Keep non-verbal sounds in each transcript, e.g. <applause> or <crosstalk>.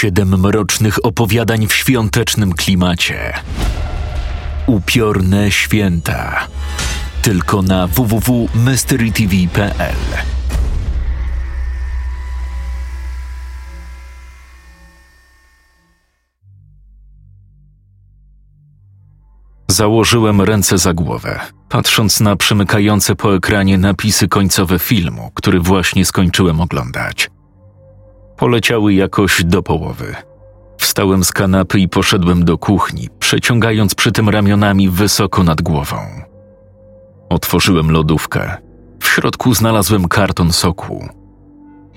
Siedem mrocznych opowiadań w świątecznym klimacie. Upiorne święta. Tylko na www.mysterytv.pl. Założyłem ręce za głowę, patrząc na przemykające po ekranie napisy końcowe filmu, który właśnie skończyłem oglądać. Poleciały jakoś do połowy. Wstałem z kanapy i poszedłem do kuchni, przeciągając przy tym ramionami wysoko nad głową. Otworzyłem lodówkę. W środku znalazłem karton soku.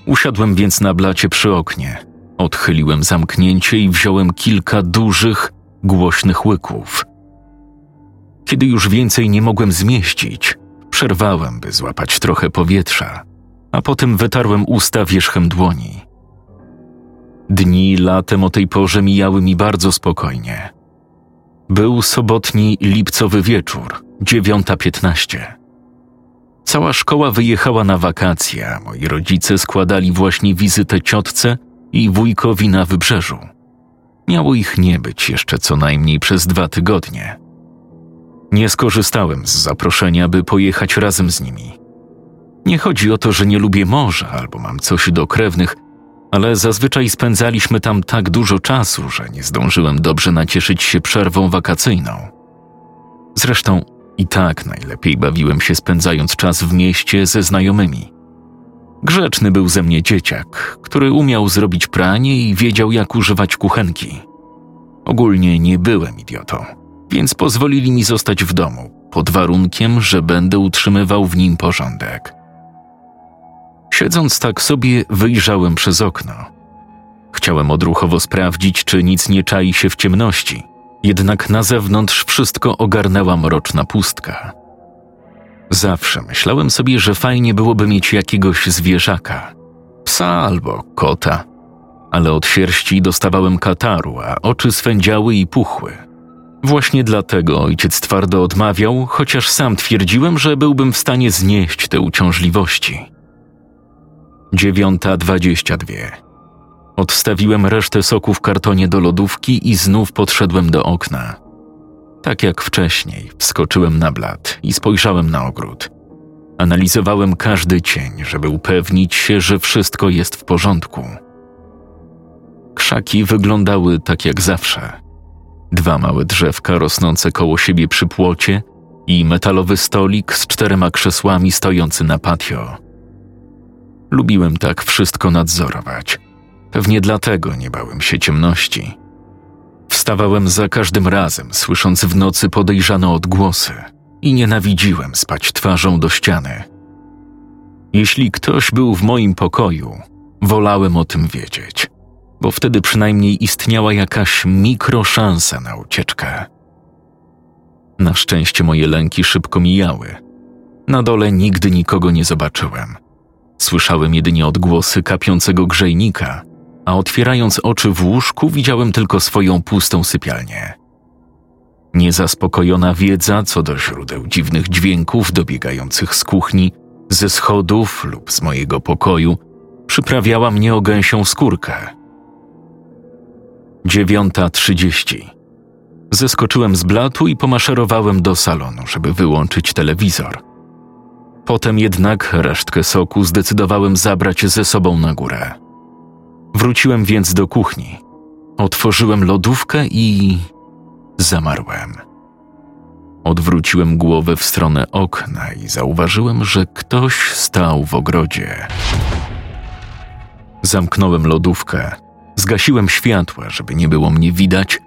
Usiadłem więc na blacie przy oknie. Odchyliłem zamknięcie i wziąłem kilka dużych, głośnych łyków. Kiedy już więcej nie mogłem zmieścić, przerwałem, by złapać trochę powietrza, a potem wytarłem usta wierzchem dłoni. Dni latem o tej porze mijały mi bardzo spokojnie. Był sobotni lipcowy wieczór, 9.15. Cała szkoła wyjechała na wakacje, a moi rodzice składali właśnie wizytę ciotce i wujkowi na wybrzeżu. Miało ich nie być jeszcze co najmniej przez dwa tygodnie. Nie skorzystałem z zaproszenia, by pojechać razem z nimi. Nie chodzi o to, że nie lubię morza albo mam coś do krewnych, ale zazwyczaj spędzaliśmy tam tak dużo czasu, że nie zdążyłem dobrze nacieszyć się przerwą wakacyjną. Zresztą i tak najlepiej bawiłem się spędzając czas w mieście ze znajomymi. Grzeczny był ze mnie dzieciak, który umiał zrobić pranie i wiedział, jak używać kuchenki. Ogólnie nie byłem idiotą, więc pozwolili mi zostać w domu, pod warunkiem, że będę utrzymywał w nim porządek. Siedząc tak sobie, wyjrzałem przez okno. Chciałem odruchowo sprawdzić, czy nic nie czai się w ciemności, jednak na zewnątrz wszystko ogarnęła mroczna pustka. Zawsze myślałem sobie, że fajnie byłoby mieć jakiegoś zwierzaka psa albo kota, ale od sierści dostawałem kataru, a oczy swędziały i puchły. Właśnie dlatego ojciec twardo odmawiał, chociaż sam twierdziłem, że byłbym w stanie znieść te uciążliwości. Dziewiąta dwadzieścia dwie. Odstawiłem resztę soku w kartonie do lodówki i znów podszedłem do okna. Tak jak wcześniej, wskoczyłem na blat i spojrzałem na ogród. Analizowałem każdy cień, żeby upewnić się, że wszystko jest w porządku. Krzaki wyglądały tak jak zawsze. Dwa małe drzewka rosnące koło siebie przy płocie i metalowy stolik z czterema krzesłami stojący na patio. Lubiłem tak wszystko nadzorować. Pewnie dlatego nie bałem się ciemności. Wstawałem za każdym razem, słysząc w nocy podejrzane odgłosy i nienawidziłem spać twarzą do ściany. Jeśli ktoś był w moim pokoju, wolałem o tym wiedzieć, bo wtedy przynajmniej istniała jakaś mikroszansa na ucieczkę. Na szczęście moje lęki szybko mijały. Na dole nigdy nikogo nie zobaczyłem. Słyszałem jedynie odgłosy kapiącego grzejnika, a otwierając oczy w łóżku widziałem tylko swoją pustą sypialnię. Niezaspokojona wiedza co do źródeł dziwnych dźwięków dobiegających z kuchni, ze schodów lub z mojego pokoju przyprawiała mnie o gęsią skórkę. Dziewiąta trzydzieści. Zeskoczyłem z blatu i pomaszerowałem do salonu, żeby wyłączyć telewizor. Potem jednak resztkę soku zdecydowałem zabrać ze sobą na górę. Wróciłem więc do kuchni. Otworzyłem lodówkę i zamarłem. Odwróciłem głowę w stronę okna i zauważyłem, że ktoś stał w ogrodzie. Zamknąłem lodówkę, zgasiłem światła, żeby nie było mnie widać,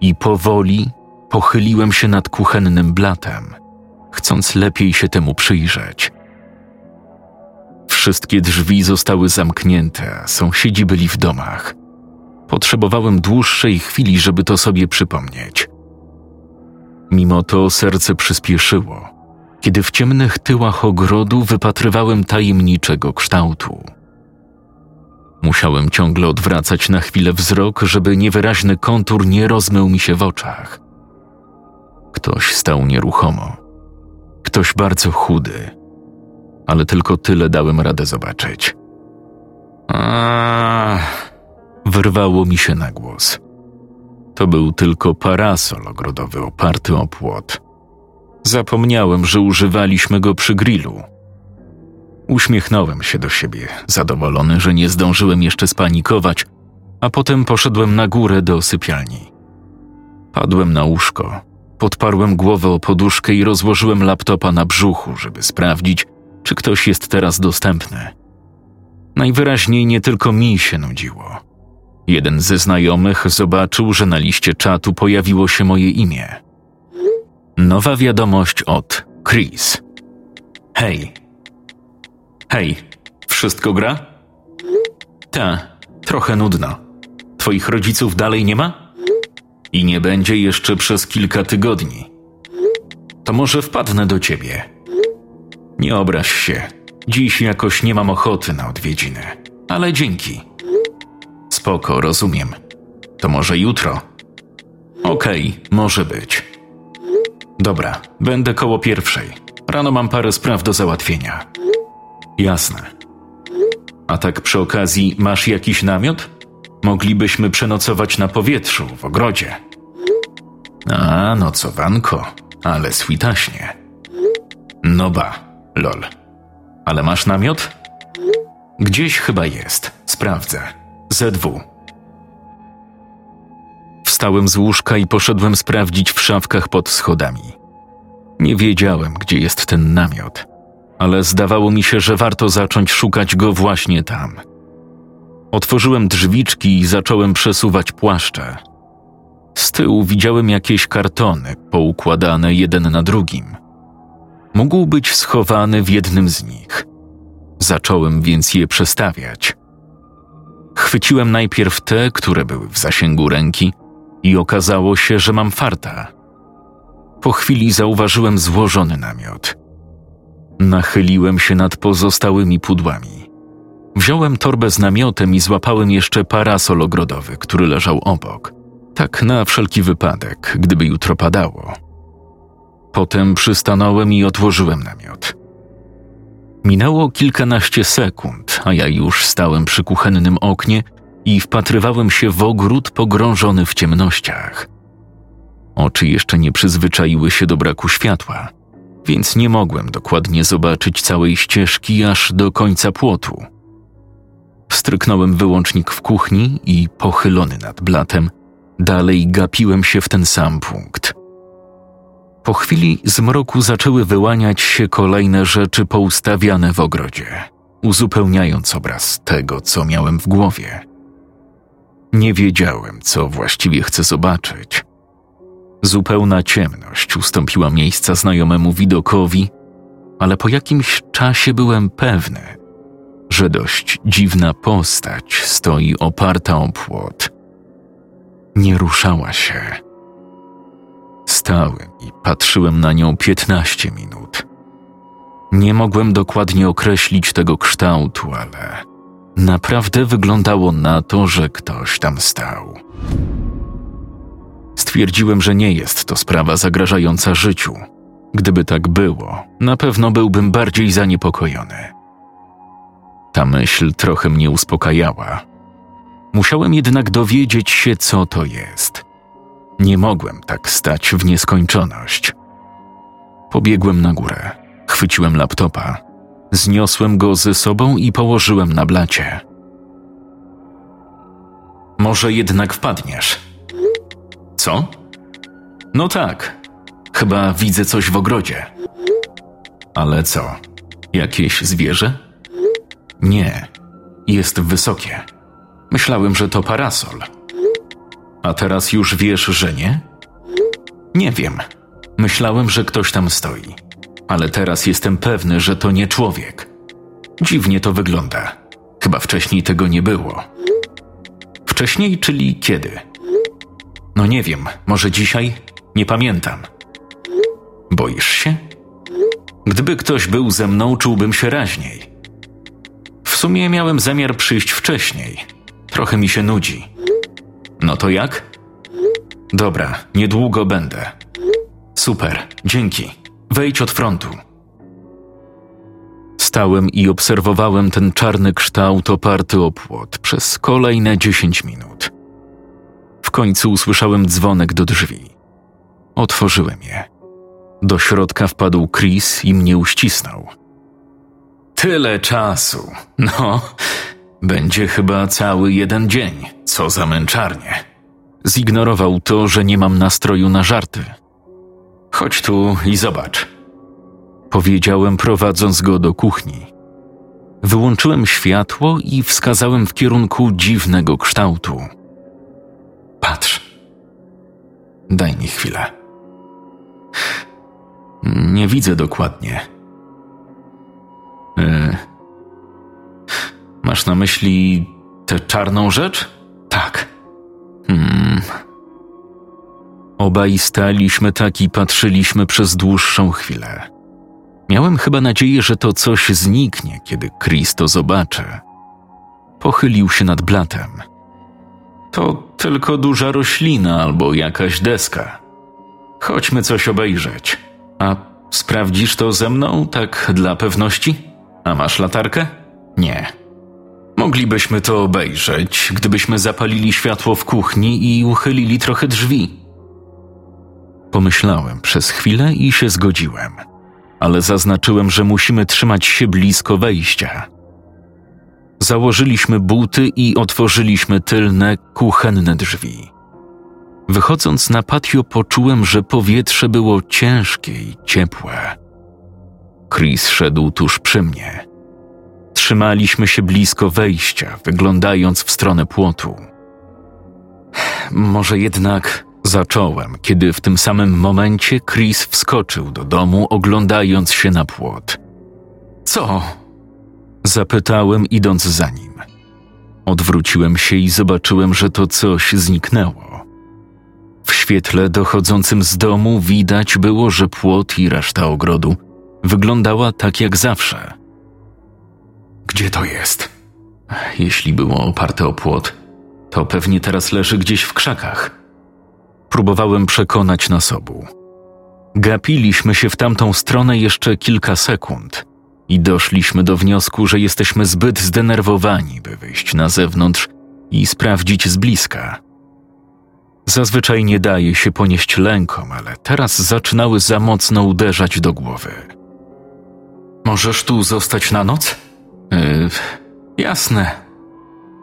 i powoli pochyliłem się nad kuchennym blatem, chcąc lepiej się temu przyjrzeć. Wszystkie drzwi zostały zamknięte, sąsiedzi byli w domach. Potrzebowałem dłuższej chwili, żeby to sobie przypomnieć. Mimo to serce przyspieszyło, kiedy w ciemnych tyłach ogrodu wypatrywałem tajemniczego kształtu. Musiałem ciągle odwracać na chwilę wzrok, żeby niewyraźny kontur nie rozmył mi się w oczach. Ktoś stał nieruchomo. Ktoś bardzo chudy, ale tylko tyle dałem radę zobaczyć. A, wyrwało mi się na głos. To był tylko parasol ogrodowy oparty o płot. Zapomniałem, że używaliśmy go przy grillu. Uśmiechnąłem się do siebie, zadowolony, że nie zdążyłem jeszcze spanikować, a potem poszedłem na górę do sypialni. Padłem na łóżko, podparłem głowę o poduszkę i rozłożyłem laptopa na brzuchu, żeby sprawdzić, czy ktoś jest teraz dostępny. Najwyraźniej nie tylko mi się nudziło. Jeden ze znajomych zobaczył, że na liście czatu pojawiło się moje imię. Nowa wiadomość od Chris. Hej. Hej, wszystko gra? Ta, trochę nudno. Twoich rodziców dalej nie ma? I nie będzie jeszcze przez kilka tygodni. To może wpadnę do ciebie. Nie obraź się. Dziś jakoś nie mam ochoty na odwiedziny, ale dzięki. Spoko, rozumiem. To może jutro? Okej, okay, może być. Dobra, będę koło pierwszej. Rano mam parę spraw do załatwienia. Jasne. A tak przy okazji, masz jakiś namiot? Moglibyśmy przenocować na powietrzu, w ogrodzie. A, nocowanko, ale switaśnie. No ba, lol. Ale masz namiot? Gdzieś chyba jest. Sprawdzę. ZW. Wstałem z łóżka i poszedłem sprawdzić w szafkach pod schodami. Nie wiedziałem, gdzie jest ten namiot, ale zdawało mi się, że warto zacząć szukać go właśnie tam. Otworzyłem drzwiczki i zacząłem przesuwać płaszcze. Z tyłu widziałem jakieś kartony poukładane jeden na drugim. Mógł być schowany w jednym z nich. Zacząłem więc je przestawiać. Chwyciłem najpierw te, które były w zasięgu ręki, i okazało się, że mam farta. Po chwili zauważyłem złożony namiot. Nachyliłem się nad pozostałymi pudłami. Wziąłem torbę z namiotem i złapałem jeszcze parasol ogrodowy, który leżał obok. Tak na wszelki wypadek, gdyby jutro padało. Potem przystanąłem i otworzyłem namiot. Minęło kilkanaście sekund, a ja już stałem przy kuchennym oknie i wpatrywałem się w ogród pogrążony w ciemnościach. Oczy jeszcze nie przyzwyczaiły się do braku światła, więc nie mogłem dokładnie zobaczyć całej ścieżki aż do końca płotu. Wstryknąłem wyłącznik w kuchni i pochylony nad blatem, dalej gapiłem się w ten sam punkt. Po chwili z mroku zaczęły wyłaniać się kolejne rzeczy poustawiane w ogrodzie, uzupełniając obraz tego, co miałem w głowie. Nie wiedziałem, co właściwie chcę zobaczyć. Zupełna ciemność ustąpiła miejsca znajomemu widokowi, ale po jakimś czasie byłem pewny, że dość dziwna postać stoi oparta o płot. Nie ruszała się. Stałem i patrzyłem na nią piętnaście minut. Nie mogłem dokładnie określić tego kształtu, ale naprawdę wyglądało na to, że ktoś tam stał. Stwierdziłem, że nie jest to sprawa zagrażająca życiu. Gdyby tak było, na pewno byłbym bardziej zaniepokojony. Ta myśl trochę mnie uspokajała. Musiałem jednak dowiedzieć się, co to jest. Nie mogłem tak stać w nieskończoność. Pobiegłem na górę, chwyciłem laptopa, zniosłem go ze sobą i położyłem na blacie. Może jednak wpadniesz. Co? No tak. Chyba widzę coś w ogrodzie. Ale co? Jakieś zwierzę? Nie. Jest wysokie. Myślałem, że to parasol. A teraz już wiesz, że nie? Nie wiem. Myślałem, że ktoś tam stoi. Ale teraz jestem pewny, że to nie człowiek. Dziwnie to wygląda. Chyba wcześniej tego nie było. Wcześniej, czyli kiedy? No nie wiem, może dzisiaj? Nie pamiętam. Boisz się? Gdyby ktoś był ze mną, czułbym się raźniej. Sumie miałem zamiar przyjść wcześniej. Trochę mi się nudzi. No to jak? Dobra, niedługo będę. Super, dzięki. Wejdź od frontu. Stałem i obserwowałem ten czarny kształt oparty o płot przez kolejne dziesięć minut. W końcu usłyszałem dzwonek do drzwi. Otworzyłem je. Do środka wpadł Chris i mnie uścisnął. Tyle czasu. No, będzie chyba cały jeden dzień. Co za męczarnie. Zignorował to, że nie mam nastroju na żarty. Chodź tu i zobacz. Powiedziałem, prowadząc go do kuchni. Wyłączyłem światło i wskazałem w kierunku dziwnego kształtu. Patrz. Daj mi chwilę. Nie widzę dokładnie. Yy. Masz na myśli tę czarną rzecz? Tak. Hmm. Obaj staliśmy tak i patrzyliśmy przez dłuższą chwilę. Miałem chyba nadzieję, że to coś zniknie, kiedy Chris to zobaczy. Pochylił się nad blatem. To tylko duża roślina albo jakaś deska. Chodźmy coś obejrzeć. A sprawdzisz to ze mną, tak dla pewności? A masz latarkę? Nie. Moglibyśmy to obejrzeć, gdybyśmy zapalili światło w kuchni i uchylili trochę drzwi. Pomyślałem przez chwilę i się zgodziłem, ale zaznaczyłem, że musimy trzymać się blisko wejścia. Założyliśmy buty i otworzyliśmy tylne, kuchenne drzwi. Wychodząc na patio, poczułem, że powietrze było ciężkie i ciepłe. Chris szedł tuż przy mnie. Trzymaliśmy się blisko wejścia, wyglądając w stronę płotu. Może jednak zacząłem, kiedy w tym samym momencie Chris wskoczył do domu, oglądając się na płot. Co? Zapytałem, idąc za nim. Odwróciłem się i zobaczyłem, że to coś zniknęło. W świetle dochodzącym z domu widać było, że płot i reszta ogrodu wyglądała tak jak zawsze. Gdzie to jest? Jeśli było oparte o płot, to pewnie teraz leży gdzieś w krzakach. Próbowałem przekonać nas obu. Gapiliśmy się w tamtą stronę jeszcze kilka sekund i doszliśmy do wniosku, że jesteśmy zbyt zdenerwowani, by wyjść na zewnątrz i sprawdzić z bliska. Zazwyczaj nie daje się ponieść lękom, ale teraz zaczynały za mocno uderzać do głowy. Możesz tu zostać na noc? Yy, jasne.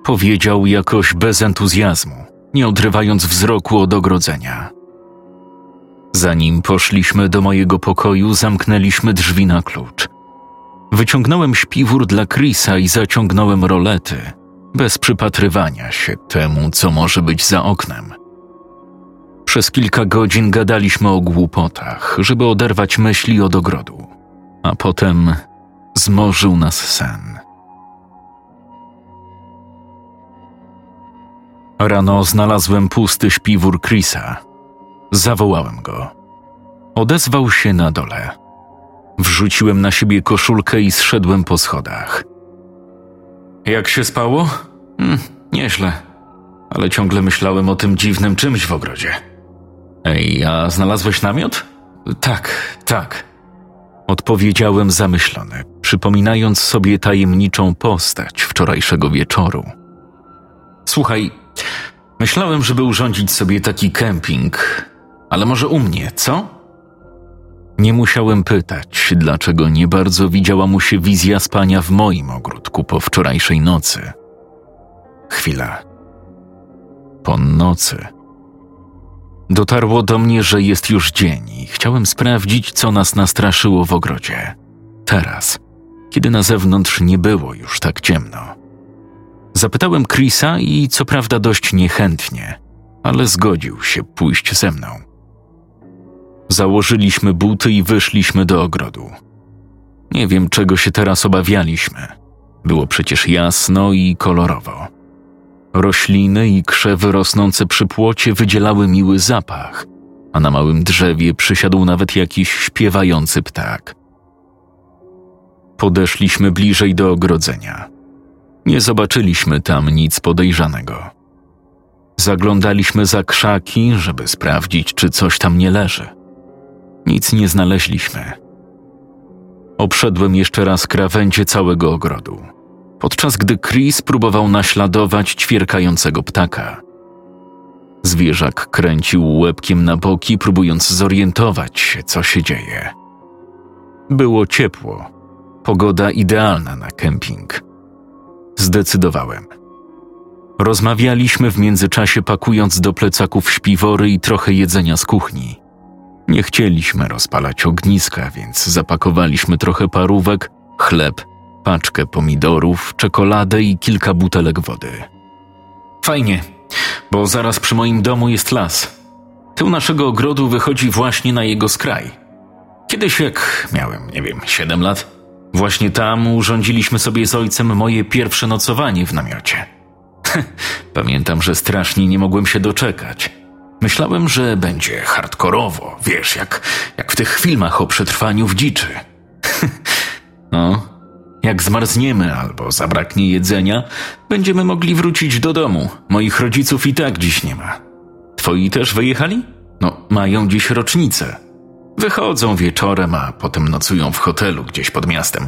Powiedział jakoś bez entuzjazmu, nie odrywając wzroku od ogrodzenia. Zanim poszliśmy do mojego pokoju, zamknęliśmy drzwi na klucz. Wyciągnąłem śpiwór dla Chrisa i zaciągnąłem rolety, bez przypatrywania się temu, co może być za oknem. Przez kilka godzin gadaliśmy o głupotach, żeby oderwać myśli od ogrodu, a potem zmorzył nas sen. Rano znalazłem pusty śpiwór Chrisa. Zawołałem go. Odezwał się na dole. Wrzuciłem na siebie koszulkę i zszedłem po schodach. Jak się spało? Hmm, nieźle, ale ciągle myślałem o tym dziwnym czymś w ogrodzie. Ej, a znalazłeś namiot? Tak, tak. Odpowiedziałem zamyślony, przypominając sobie tajemniczą postać wczorajszego wieczoru. Słuchaj, myślałem, żeby urządzić sobie taki kemping, ale może u mnie, co? Nie musiałem pytać, dlaczego nie bardzo widziała mu się wizja spania w moim ogródku po wczorajszej nocy. Chwila. Po nocy. Dotarło do mnie, że jest już dzień i chciałem sprawdzić, co nas nastraszyło w ogrodzie. Teraz, kiedy na zewnątrz nie było już tak ciemno. Zapytałem Chrisa i co prawda dość niechętnie, ale zgodził się pójść ze mną. Założyliśmy buty i wyszliśmy do ogrodu. Nie wiem, czego się teraz obawialiśmy. Było przecież jasno i kolorowo. Rośliny i krzewy rosnące przy płocie wydzielały miły zapach, a na małym drzewie przysiadł nawet jakiś śpiewający ptak. Podeszliśmy bliżej do ogrodzenia. Nie zobaczyliśmy tam nic podejrzanego. Zaglądaliśmy za krzaki, żeby sprawdzić, czy coś tam nie leży. Nic nie znaleźliśmy. Obszedłem jeszcze raz krawędzie całego ogrodu, podczas gdy Chris próbował naśladować ćwierkającego ptaka. Zwierzak kręcił łebkiem na boki, próbując zorientować się, co się dzieje. Było ciepło, pogoda idealna na kemping. Zdecydowałem. Rozmawialiśmy w międzyczasie, pakując do plecaków śpiwory i trochę jedzenia z kuchni. Nie chcieliśmy rozpalać ogniska, więc zapakowaliśmy trochę parówek, chleb, paczkę pomidorów, czekoladę i kilka butelek wody. Fajnie, bo zaraz przy moim domu jest las. Tył naszego ogrodu wychodzi właśnie na jego skraj. Kiedyś, jak miałem, nie wiem, siedem lat, właśnie tam urządziliśmy sobie z ojcem moje pierwsze nocowanie w namiocie. Pamiętam, że strasznie nie mogłem się doczekać. Myślałem, że będzie hardkorowo, wiesz, jak, jak w tych filmach o przetrwaniu w dziczy. <laughs> no, jak zmarzniemy albo zabraknie jedzenia, będziemy mogli wrócić do domu. Moich rodziców i tak dziś nie ma. Twoi też wyjechali? No, mają dziś rocznicę. Wychodzą wieczorem, a potem nocują w hotelu gdzieś pod miastem.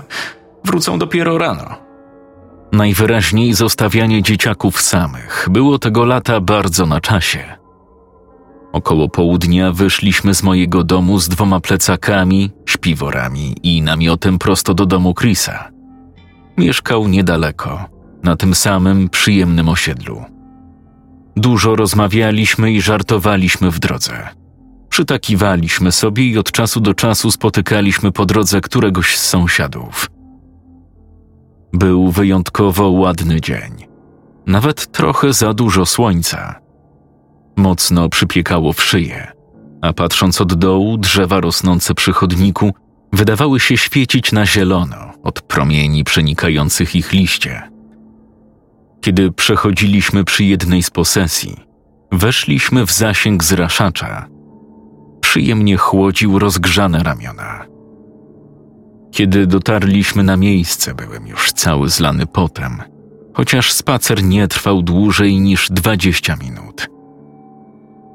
Wrócą dopiero rano. Najwyraźniej zostawianie dzieciaków samych było tego lata bardzo na czasie. Około południa wyszliśmy z mojego domu z dwoma plecakami, śpiworami i namiotem prosto do domu Chrisa. Mieszkał niedaleko, na tym samym przyjemnym osiedlu. Dużo rozmawialiśmy i żartowaliśmy w drodze. Przytakiwaliśmy sobie i od czasu do czasu spotykaliśmy po drodze któregoś z sąsiadów. Był wyjątkowo ładny dzień. Nawet trochę za dużo słońca. Mocno przypiekało w szyję, a patrząc od dołu, drzewa rosnące przy chodniku wydawały się świecić na zielono od promieni przenikających ich liście. Kiedy przechodziliśmy przy jednej z posesji, weszliśmy w zasięg zraszacza. Przyjemnie chłodził rozgrzane ramiona. Kiedy dotarliśmy na miejsce, byłem już cały zlany potem, chociaż spacer nie trwał dłużej niż dwadzieścia minut.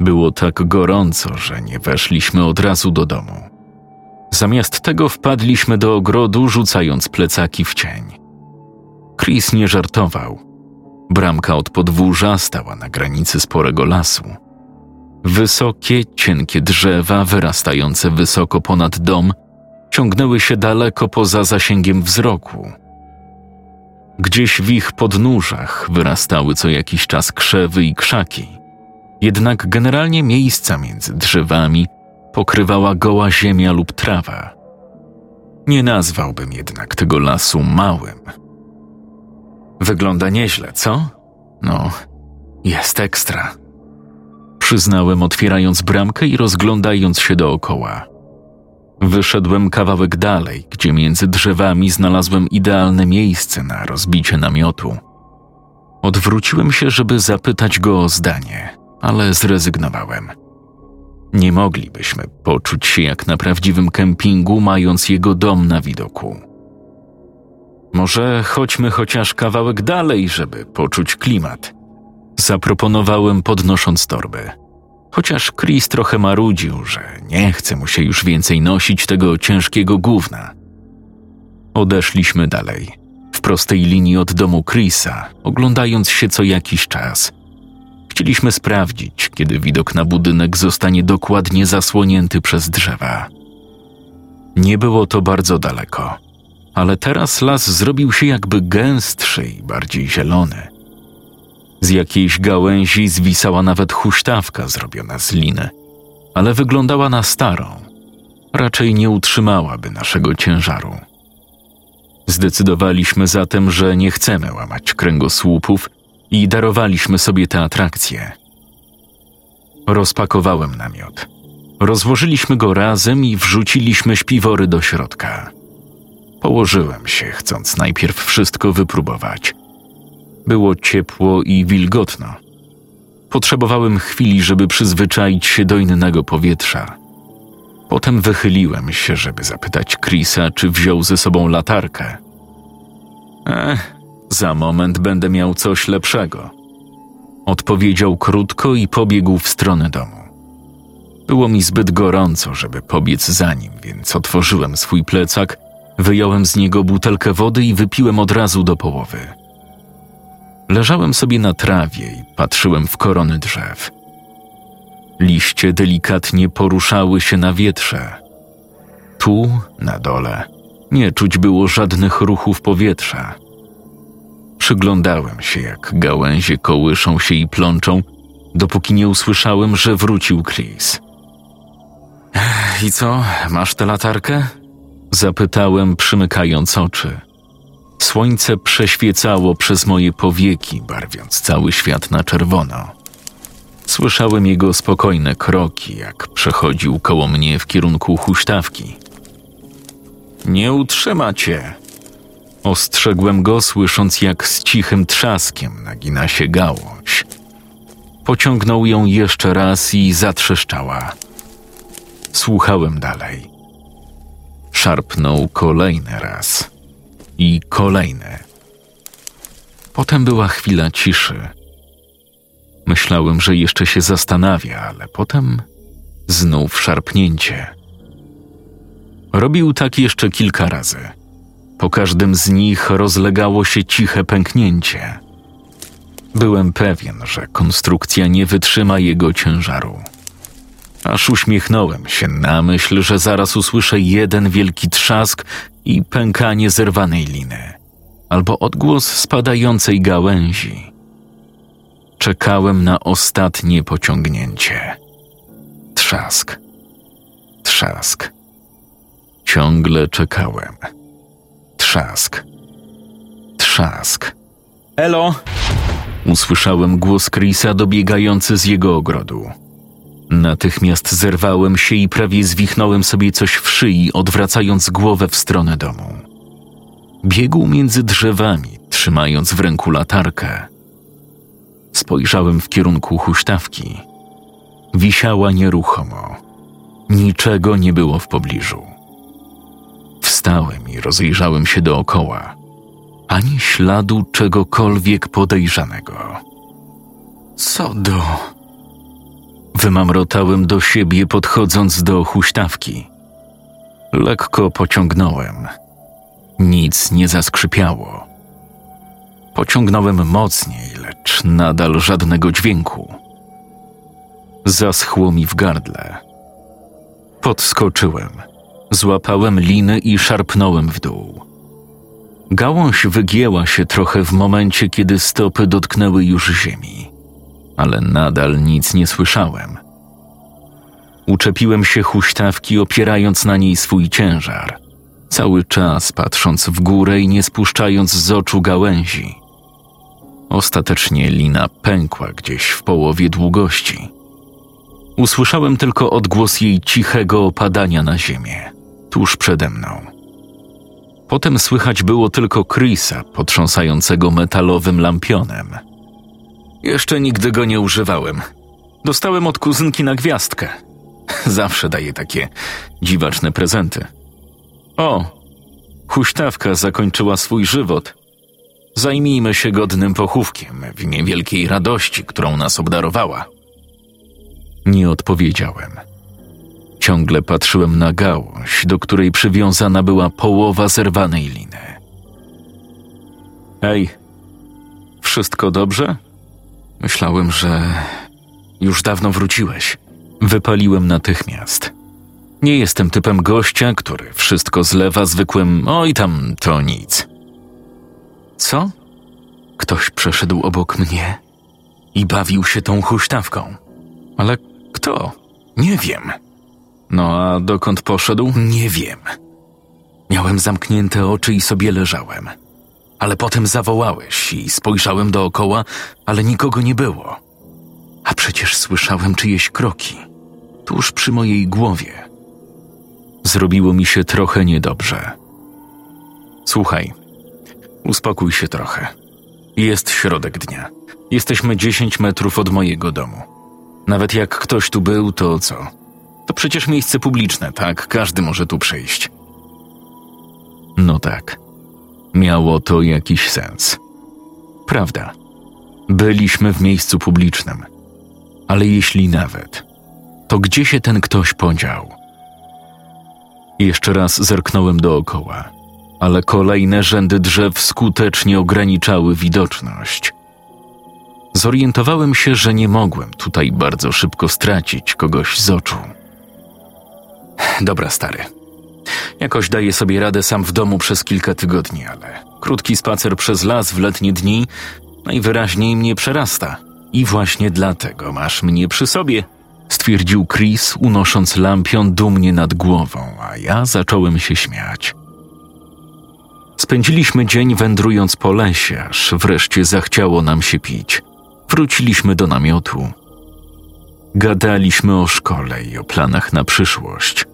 Było tak gorąco, że nie weszliśmy od razu do domu. Zamiast tego wpadliśmy do ogrodu, rzucając plecaki w cień. Chris nie żartował. Bramka od podwórza stała na granicy sporego lasu. Wysokie, cienkie drzewa, wyrastające wysoko ponad dom, ciągnęły się daleko poza zasięgiem wzroku. Gdzieś w ich podnóżach wyrastały co jakiś czas krzewy i krzaki. Jednak generalnie miejsca między drzewami pokrywała goła ziemia lub trawa. Nie nazwałbym jednak tego lasu małym. Wygląda nieźle, co? No, jest ekstra. Przyznałem, otwierając bramkę i rozglądając się dookoła. Wyszedłem kawałek dalej, gdzie między drzewami znalazłem idealne miejsce na rozbicie namiotu. Odwróciłem się, żeby zapytać go o zdanie, ale zrezygnowałem. Nie moglibyśmy poczuć się jak na prawdziwym kempingu, mając jego dom na widoku. Może chodźmy chociaż kawałek dalej, żeby poczuć klimat. Zaproponowałem, podnosząc torby. Chociaż Chris trochę marudził, że nie chce mu się już więcej nosić tego ciężkiego gówna. Odeszliśmy dalej, w prostej linii od domu Chrisa, oglądając się co jakiś czas. Chcieliśmy sprawdzić, kiedy widok na budynek zostanie dokładnie zasłonięty przez drzewa. Nie było to bardzo daleko, ale teraz las zrobił się jakby gęstszy i bardziej zielony. Z jakiejś gałęzi zwisała nawet huśtawka zrobiona z liny, ale wyglądała na starą. Raczej nie utrzymałaby naszego ciężaru. Zdecydowaliśmy zatem, że nie chcemy łamać kręgosłupów i darowaliśmy sobie tę atrakcję. Rozpakowałem namiot. Rozłożyliśmy go razem i wrzuciliśmy śpiwory do środka. Położyłem się, chcąc najpierw wszystko wypróbować – Było ciepło i wilgotno. Potrzebowałem chwili, żeby przyzwyczaić się do innego powietrza. Potem wychyliłem się, żeby zapytać Chrisa, czy wziął ze sobą latarkę. Ech, za moment będę miał coś lepszego. Odpowiedział krótko i pobiegł w stronę domu. Było mi zbyt gorąco, żeby pobiec za nim, więc otworzyłem swój plecak, wyjąłem z niego butelkę wody i wypiłem od razu do połowy. Leżałem sobie na trawie i patrzyłem w korony drzew. Liście delikatnie poruszały się na wietrze. Tu, na dole, nie czuć było żadnych ruchów powietrza. Przyglądałem się, jak gałęzie kołyszą się i plączą, dopóki nie usłyszałem, że wrócił Chris. I co, masz tę latarkę? Zapytałem, przymykając oczy. Słońce przeświecało przez moje powieki, barwiąc cały świat na czerwono. Słyszałem jego spokojne kroki, jak przechodził koło mnie w kierunku huśtawki. Nie utrzyma cię. Ostrzegłem go, słysząc jak z cichym trzaskiem nagina się gałąź. Pociągnął ją jeszcze raz i zatrzeszczała. Słuchałem dalej. Szarpnął kolejny raz i kolejny. Potem była chwila ciszy. Myślałem, że jeszcze się zastanawia, ale potem znów szarpnięcie. Robił tak jeszcze kilka razy. Po każdym z nich rozlegało się ciche pęknięcie. Byłem pewien, że konstrukcja nie wytrzyma jego ciężaru. Aż uśmiechnąłem się na myśl, że zaraz usłyszę jeden wielki trzask i pękanie zerwanej liny, albo odgłos spadającej gałęzi. Czekałem na ostatnie pociągnięcie. Trzask. Trzask. Ciągle czekałem. Trzask. Trzask. Elo! Usłyszałem głos Chrisa dobiegający z jego ogrodu. Natychmiast zerwałem się i prawie zwichnąłem sobie coś w szyi, odwracając głowę w stronę domu. Biegł między drzewami, trzymając w ręku latarkę. Spojrzałem w kierunku huśtawki. Wisiała nieruchomo. Niczego nie było w pobliżu. Wstałem i rozejrzałem się dookoła. Ani śladu czegokolwiek podejrzanego. Co do. Wymamrotałem do siebie, podchodząc do huśtawki. Lekko pociągnąłem. Nic nie zaskrzypiało. Pociągnąłem mocniej, lecz nadal żadnego dźwięku. Zaschło mi w gardle. Podskoczyłem, złapałem liny i szarpnąłem w dół. Gałąź wygięła się trochę w momencie, kiedy stopy dotknęły już ziemi, ale nadal nic nie słyszałem. Uczepiłem się huśtawki, opierając na niej swój ciężar, cały czas patrząc w górę i nie spuszczając z oczu gałęzi. Ostatecznie lina pękła gdzieś w połowie długości. Usłyszałem tylko odgłos jej cichego opadania na ziemię, tuż przede mną. Potem słychać było tylko Chrisa potrząsającego metalowym lampionem. Jeszcze nigdy go nie używałem. Dostałem od kuzynki na gwiazdkę. <laughs> Zawsze daje takie dziwaczne prezenty. O, huśtawka zakończyła swój żywot – Zajmijmy się godnym pochówkiem w imię wielkiej radości, którą nas obdarowała. Nie odpowiedziałem. Ciągle patrzyłem na gałąź, do której przywiązana była połowa zerwanej liny. Ej, wszystko dobrze? Myślałem, że już dawno wróciłeś. Wypaliłem natychmiast. Nie jestem typem gościa, który wszystko zlewa zwykłym oj tam to nic. Co? Ktoś przeszedł obok mnie i bawił się tą huśtawką. Ale kto? Nie wiem. No a dokąd poszedł? Nie wiem. Miałem zamknięte oczy i sobie leżałem. Ale potem zawołałeś i spojrzałem dookoła, ale nikogo nie było. A przecież słyszałem czyjeś kroki, tuż przy mojej głowie. Zrobiło mi się trochę niedobrze. Słuchaj, Uspokój się trochę. Jest środek dnia. Jesteśmy 10 metrów od mojego domu. Nawet jak ktoś tu był, to co? To przecież miejsce publiczne, tak? Każdy może tu przyjść. No tak. Miało to jakiś sens. Prawda. Byliśmy w miejscu publicznym. Ale jeśli nawet, to gdzie się ten ktoś podział? Jeszcze raz zerknąłem dookoła, ale kolejne rzędy drzew skutecznie ograniczały widoczność. Zorientowałem się, że nie mogłem tutaj bardzo szybko stracić kogoś z oczu. Dobra, stary. Jakoś daję sobie radę sam w domu przez kilka tygodni, ale krótki spacer przez las w letnie dni najwyraźniej mnie przerasta. I właśnie dlatego masz mnie przy sobie, stwierdził Chris, unosząc lampion dumnie nad głową, a ja zacząłem się śmiać. Spędziliśmy dzień wędrując po lesie, aż wreszcie zachciało nam się pić. Wróciliśmy do namiotu. Gadaliśmy o szkole i o planach na przyszłość.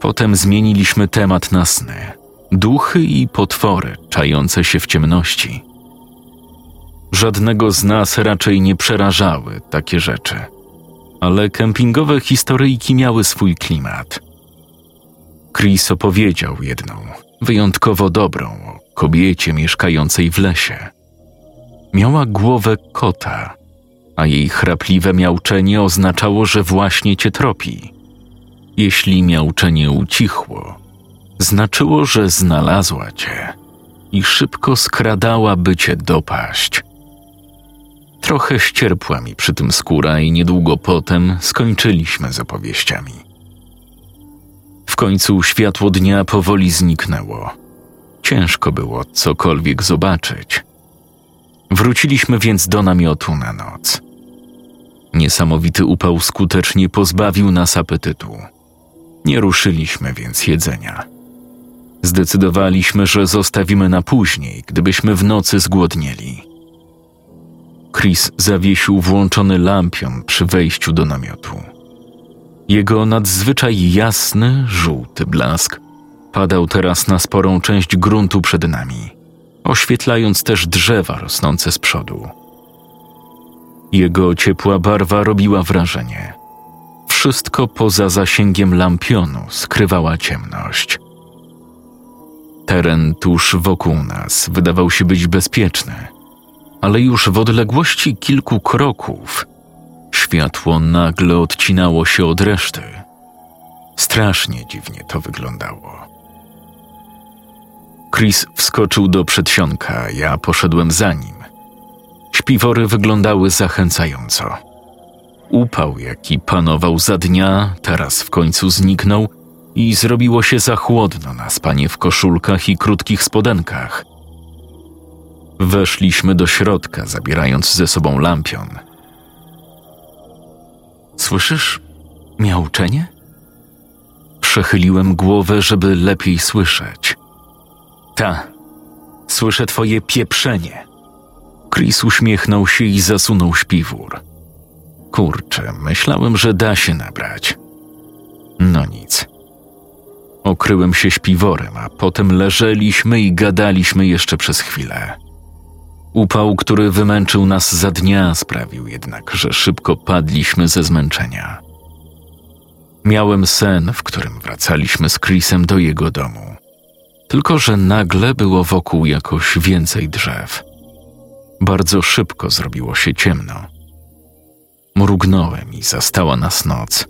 Potem zmieniliśmy temat na sny, duchy i potwory czające się w ciemności. Żadnego z nas raczej nie przerażały takie rzeczy, ale kempingowe historyjki miały swój klimat. Chris opowiedział jedną, wyjątkowo dobrą, o kobiecie mieszkającej w lesie. Miała głowę kota, a jej chrapliwe miauczenie oznaczało, że właśnie cię tropi. Jeśli miauczenie ucichło, znaczyło, że znalazła cię i szybko skradała, by cię dopaść. Trochę ścierpła mi przy tym skóra i niedługo potem skończyliśmy z opowieściami. W końcu światło dnia powoli zniknęło. Ciężko było cokolwiek zobaczyć. Wróciliśmy więc do namiotu na noc. Niesamowity upał skutecznie pozbawił nas apetytu. Nie ruszyliśmy więc jedzenia. Zdecydowaliśmy, że zostawimy na później, gdybyśmy w nocy zgłodnieli. Chris zawiesił włączony lampion przy wejściu do namiotu. Jego nadzwyczaj jasny, żółty blask padał teraz na sporą część gruntu przed nami, oświetlając też drzewa rosnące z przodu. Jego ciepła barwa robiła wrażenie. Wszystko poza zasięgiem lampionu skrywała ciemność. Teren tuż wokół nas wydawał się być bezpieczny – ale już w odległości kilku kroków światło nagle odcinało się od reszty. Strasznie dziwnie to wyglądało. Chris wskoczył do przedsionka, ja poszedłem za nim. Śpiwory wyglądały zachęcająco. Upał, jaki panował za dnia, teraz w końcu zniknął i zrobiło się za chłodno na spanie w koszulkach i krótkich spodenkach – Weszliśmy do środka, zabierając ze sobą lampion. Słyszysz miauczenie? Przechyliłem głowę, żeby lepiej słyszeć. Ta, słyszę twoje pieprzenie. Chris uśmiechnął się i zasunął śpiwór. Kurczę, myślałem, że da się nabrać. No nic. Okryłem się śpiworem, a potem leżeliśmy i gadaliśmy jeszcze przez chwilę. Upał, który wymęczył nas za dnia, sprawił jednak, że szybko padliśmy ze zmęczenia. Miałem sen, w którym wracaliśmy z Chrisem do jego domu. Tylko, że nagle było wokół jakoś więcej drzew. Bardzo szybko zrobiło się ciemno. Mrugnąłem i zastała nas noc.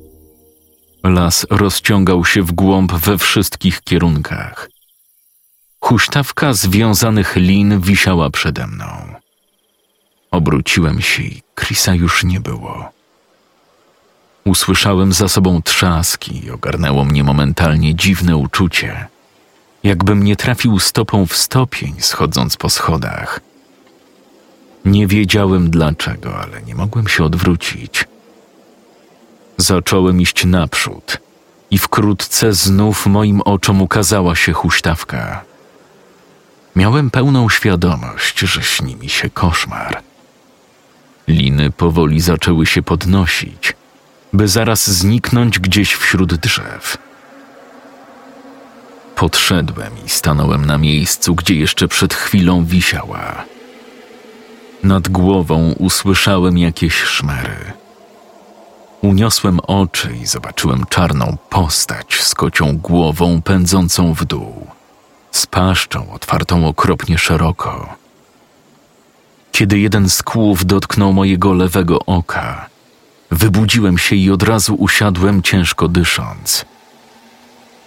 Las rozciągał się w głąb we wszystkich kierunkach. Huśtawka związanych lin wisiała przede mną. Obróciłem się i Krisa już nie było. Usłyszałem za sobą trzaski i ogarnęło mnie momentalnie dziwne uczucie, jakbym nie trafił stopą w stopień, schodząc po schodach. Nie wiedziałem dlaczego, ale nie mogłem się odwrócić. Zacząłem iść naprzód i wkrótce znów moim oczom ukazała się huśtawka. Miałem pełną świadomość, że śni mi się koszmar. Liny powoli zaczęły się podnosić, by zaraz zniknąć gdzieś wśród drzew. Podszedłem i stanąłem na miejscu, gdzie jeszcze przed chwilą wisiała. Nad głową usłyszałem jakieś szmery. Uniosłem oczy i zobaczyłem czarną postać z kocią głową pędzącą w dół, z paszczą otwartą okropnie szeroko. Kiedy jeden z kłów dotknął mojego lewego oka, wybudziłem się i od razu usiadłem ciężko dysząc.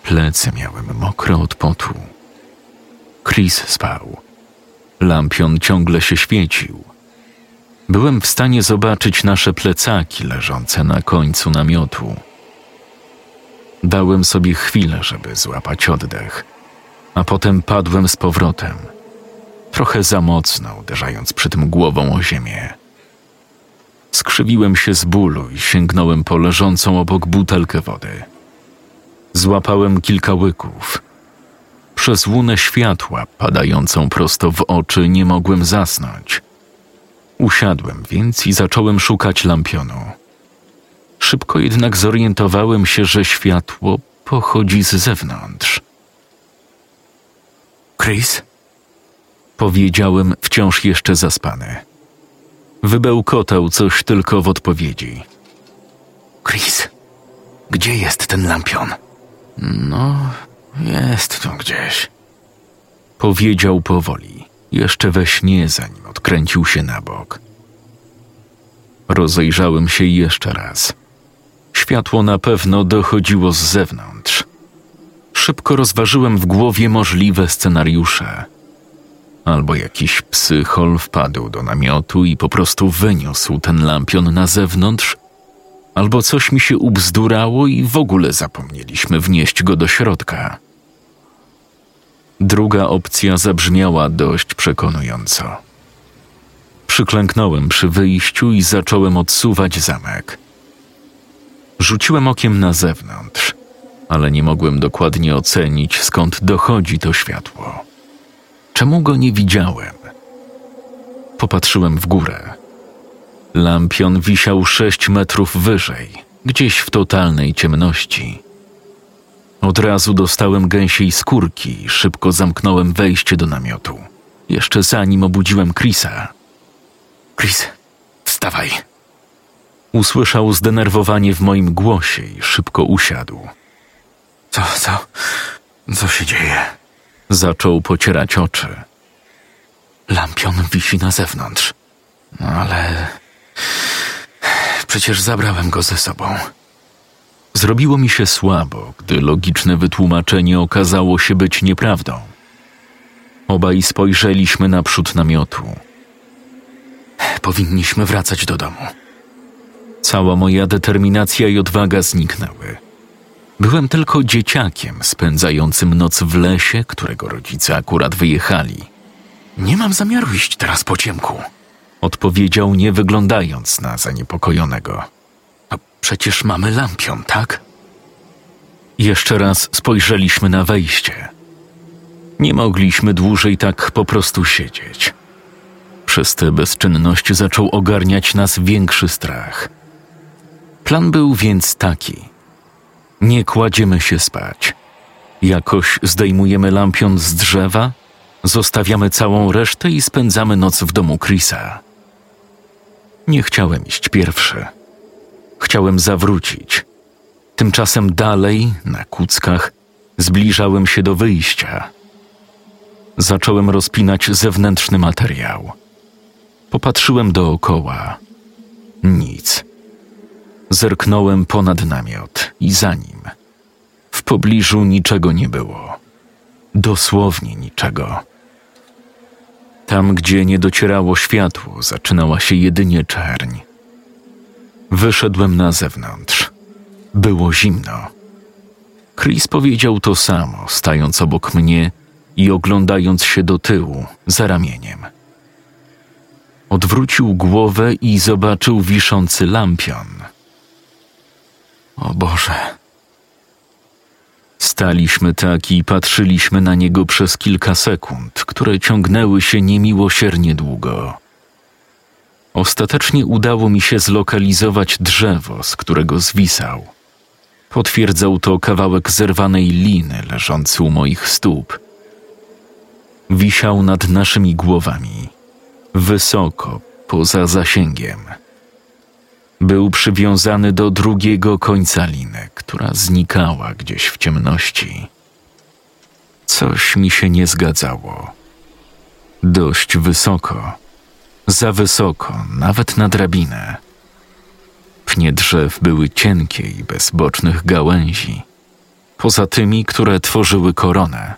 Plecy miałem mokre od potu. Chris spał. Lampion ciągle się świecił. Byłem w stanie zobaczyć nasze plecaki leżące na końcu namiotu. Dałem sobie chwilę, żeby złapać oddech, a potem padłem z powrotem, trochę za mocno uderzając przy tym głową o ziemię. Skrzywiłem się z bólu i sięgnąłem po leżącą obok butelkę wody. Złapałem kilka łyków. Przez łunę światła padającą prosto w oczy nie mogłem zasnąć. Usiadłem więc i zacząłem szukać lampionu. Szybko jednak zorientowałem się, że światło pochodzi z zewnątrz. Chris? Powiedziałem wciąż jeszcze zaspany. Wybełkotał coś tylko w odpowiedzi. Chris, gdzie jest ten lampion? No, jest tu gdzieś. Powiedział powoli, jeszcze we śnie, zanim odkręcił się na bok. Rozejrzałem się jeszcze raz. Światło na pewno dochodziło z zewnątrz. Szybko rozważyłem w głowie możliwe scenariusze. Albo jakiś psychol wpadł do namiotu i po prostu wyniósł ten lampion na zewnątrz, albo coś mi się ubzdurało i w ogóle zapomnieliśmy wnieść go do środka. Druga opcja zabrzmiała dość przekonująco. Przyklęknąłem przy wyjściu i zacząłem odsuwać zamek. Rzuciłem okiem na zewnątrz, ale nie mogłem dokładnie ocenić, skąd dochodzi to światło. Czemu go nie widziałem? Popatrzyłem w górę. Lampion wisiał sześć metrów wyżej, gdzieś w totalnej ciemności. Od razu dostałem gęsiej skórki i szybko zamknąłem wejście do namiotu. Jeszcze zanim obudziłem Chrisa. Chris, wstawaj. Usłyszał zdenerwowanie w moim głosie i szybko usiadł. Co, co, co się dzieje? Zaczął pocierać oczy. Lampion wisi na zewnątrz. No ale. Przecież zabrałem go ze sobą. Zrobiło mi się słabo, gdy logiczne wytłumaczenie okazało się być nieprawdą. Obaj spojrzeliśmy naprzód namiotu. Powinniśmy wracać do domu. Cała moja determinacja i odwaga zniknęły. Byłem tylko dzieciakiem spędzającym noc w lesie, którego rodzice akurat wyjechali. Nie mam zamiaru iść teraz po ciemku, odpowiedział, nie wyglądając na zaniepokojonego. A przecież mamy lampion, tak? Jeszcze raz spojrzeliśmy na wejście. Nie mogliśmy dłużej tak po prostu siedzieć. Przez tę bezczynność zaczął ogarniać nas większy strach. Plan był więc taki: nie kładziemy się spać. Jakoś zdejmujemy lampion z drzewa, zostawiamy całą resztę i spędzamy noc w domu Chrisa. Nie chciałem iść pierwszy. Chciałem zawrócić. Tymczasem dalej, na kuckach, zbliżałem się do wyjścia. Zacząłem rozpinać zewnętrzny materiał. Popatrzyłem dookoła. Nic. Zerknąłem ponad namiot i za nim. W pobliżu niczego nie było. Dosłownie niczego. Tam, gdzie nie docierało światło, zaczynała się jedynie czerń. Wyszedłem na zewnątrz. Było zimno. Chris powiedział to samo, stając obok mnie i oglądając się do tyłu, za ramieniem. Odwrócił głowę i zobaczył wiszący lampion. O Boże. Staliśmy tak i patrzyliśmy na niego przez kilka sekund, które ciągnęły się niemiłosiernie długo. Ostatecznie udało mi się zlokalizować drzewo, z którego zwisał. Potwierdzał to kawałek zerwanej liny leżący u moich stóp. Wisiał nad naszymi głowami, wysoko, poza zasięgiem. Był przywiązany do drugiego końca liny, która znikała gdzieś w ciemności. Coś mi się nie zgadzało. Dość wysoko, za wysoko, nawet na drabinę. Pnie drzew były cienkie i bez bocznych gałęzi, poza tymi, które tworzyły koronę.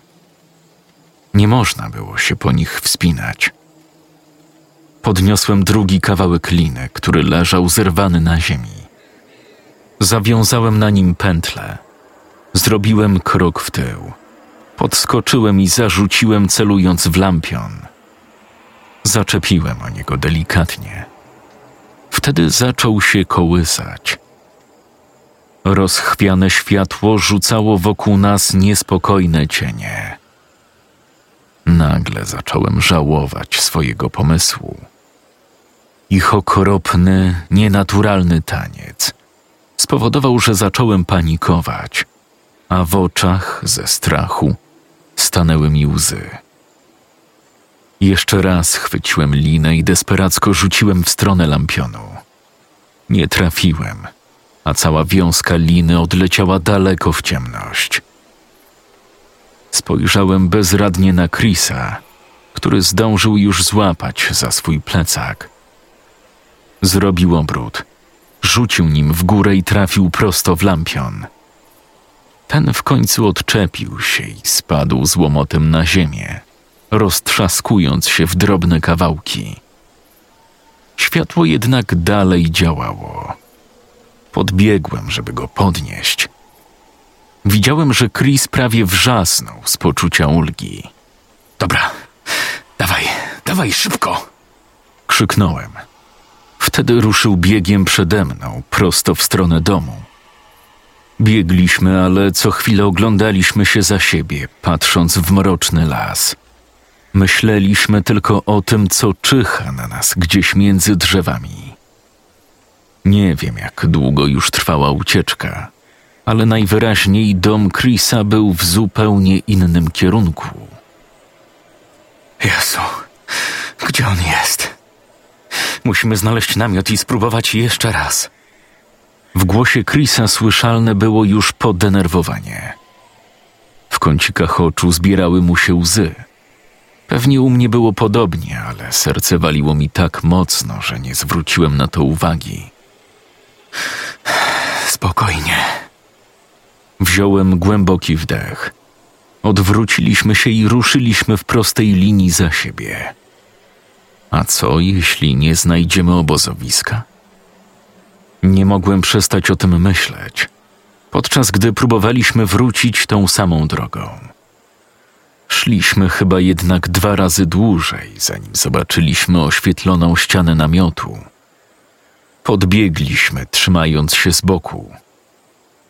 Nie można było się po nich wspinać. Podniosłem drugi kawałek liny, który leżał zerwany na ziemi. Zawiązałem na nim pętlę. Zrobiłem krok w tył. Podskoczyłem i zarzuciłem, celując w lampion. Zaczepiłem o niego delikatnie. Wtedy zaczął się kołysać. Rozchwiane światło rzucało wokół nas niespokojne cienie. Nagle zacząłem żałować swojego pomysłu. Ich okropny, nienaturalny taniec spowodował, że zacząłem panikować, a w oczach ze strachu stanęły mi łzy. Jeszcze raz chwyciłem linę i desperacko rzuciłem w stronę lampionu. Nie trafiłem, a cała wiązka liny odleciała daleko w ciemność. Spojrzałem bezradnie na Chrisa, który zdążył już złapać za swój plecak. Zrobił obrót, rzucił nim w górę i trafił prosto w lampion. Ten w końcu odczepił się i spadł z łomotem na ziemię, roztrzaskując się w drobne kawałki. Światło jednak dalej działało. Podbiegłem, żeby go podnieść. Widziałem, że Chris prawie wrzasnął z poczucia ulgi. Dobra, dawaj, dawaj szybko! Krzyknąłem. Wtedy ruszył biegiem przede mną, prosto w stronę domu. Biegliśmy, ale co chwilę oglądaliśmy się za siebie, patrząc w mroczny las. Myśleliśmy tylko o tym, co czyha na nas gdzieś między drzewami. Nie wiem, jak długo już trwała ucieczka, ale najwyraźniej dom Chrisa był w zupełnie innym kierunku. Jezu, gdzie on jest? Musimy znaleźć namiot i spróbować jeszcze raz. W głosie Chrisa słyszalne było już podenerwowanie. W kącikach oczu zbierały mu się łzy. Pewnie u mnie było podobnie, ale serce waliło mi tak mocno, że nie zwróciłem na to uwagi. <sighs> Spokojnie. Wziąłem głęboki wdech. Odwróciliśmy się i ruszyliśmy w prostej linii za siebie. A co, jeśli nie znajdziemy obozowiska? Nie mogłem przestać o tym myśleć, podczas gdy próbowaliśmy wrócić tą samą drogą. Szliśmy chyba jednak dwa razy dłużej, zanim zobaczyliśmy oświetloną ścianę namiotu. Podbiegliśmy, trzymając się z boku.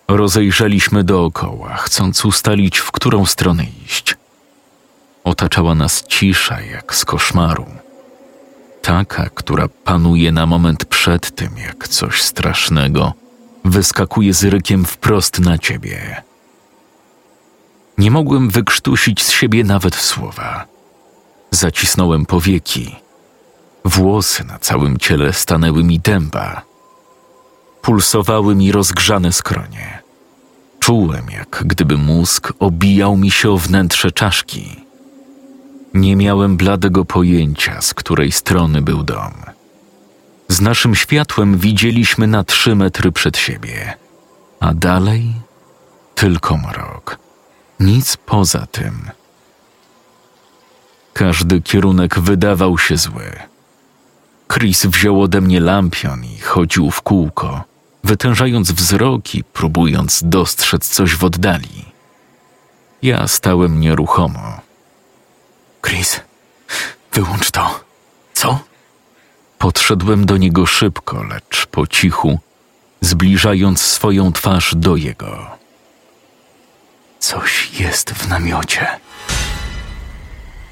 Rozejrzeliśmy dookoła, chcąc ustalić, w którą stronę iść. Otaczała nas cisza jak z koszmaru. Taka, która panuje na moment przed tym, jak coś strasznego wyskakuje z rykiem wprost na ciebie. Nie mogłem wykrztusić z siebie nawet słowa. Zacisnąłem powieki. Włosy na całym ciele stanęły mi dęba. Pulsowały mi rozgrzane skronie. Czułem, jak gdyby mózg obijał mi się o wnętrze czaszki. Nie miałem bladego pojęcia, z której strony był dom. Z naszym światłem widzieliśmy na trzy metry przed siebie, a dalej tylko mrok. Nic poza tym. Każdy kierunek wydawał się zły. Chris wziął ode mnie lampion i chodził w kółko, wytężając wzrok i próbując dostrzec coś w oddali. Ja stałem nieruchomo. Chris, wyłącz to. Co? Podszedłem do niego szybko, lecz po cichu, zbliżając swoją twarz do jego. Coś jest w namiocie.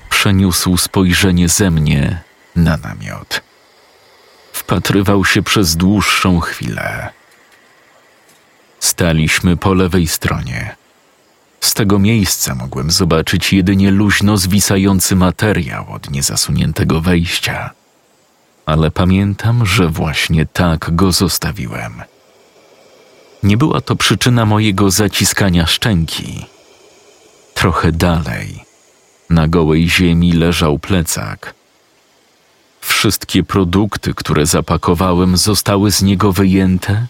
Przeniósł spojrzenie ze mnie na namiot. Wpatrywał się przez dłuższą chwilę. Staliśmy po lewej stronie. Z tego miejsca mogłem zobaczyć jedynie luźno zwisający materiał od niezasuniętego wejścia – ale pamiętam, że właśnie tak go zostawiłem. Nie była to przyczyna mojego zaciskania szczęki. Trochę dalej, na gołej ziemi leżał plecak. Wszystkie produkty, które zapakowałem, zostały z niego wyjęte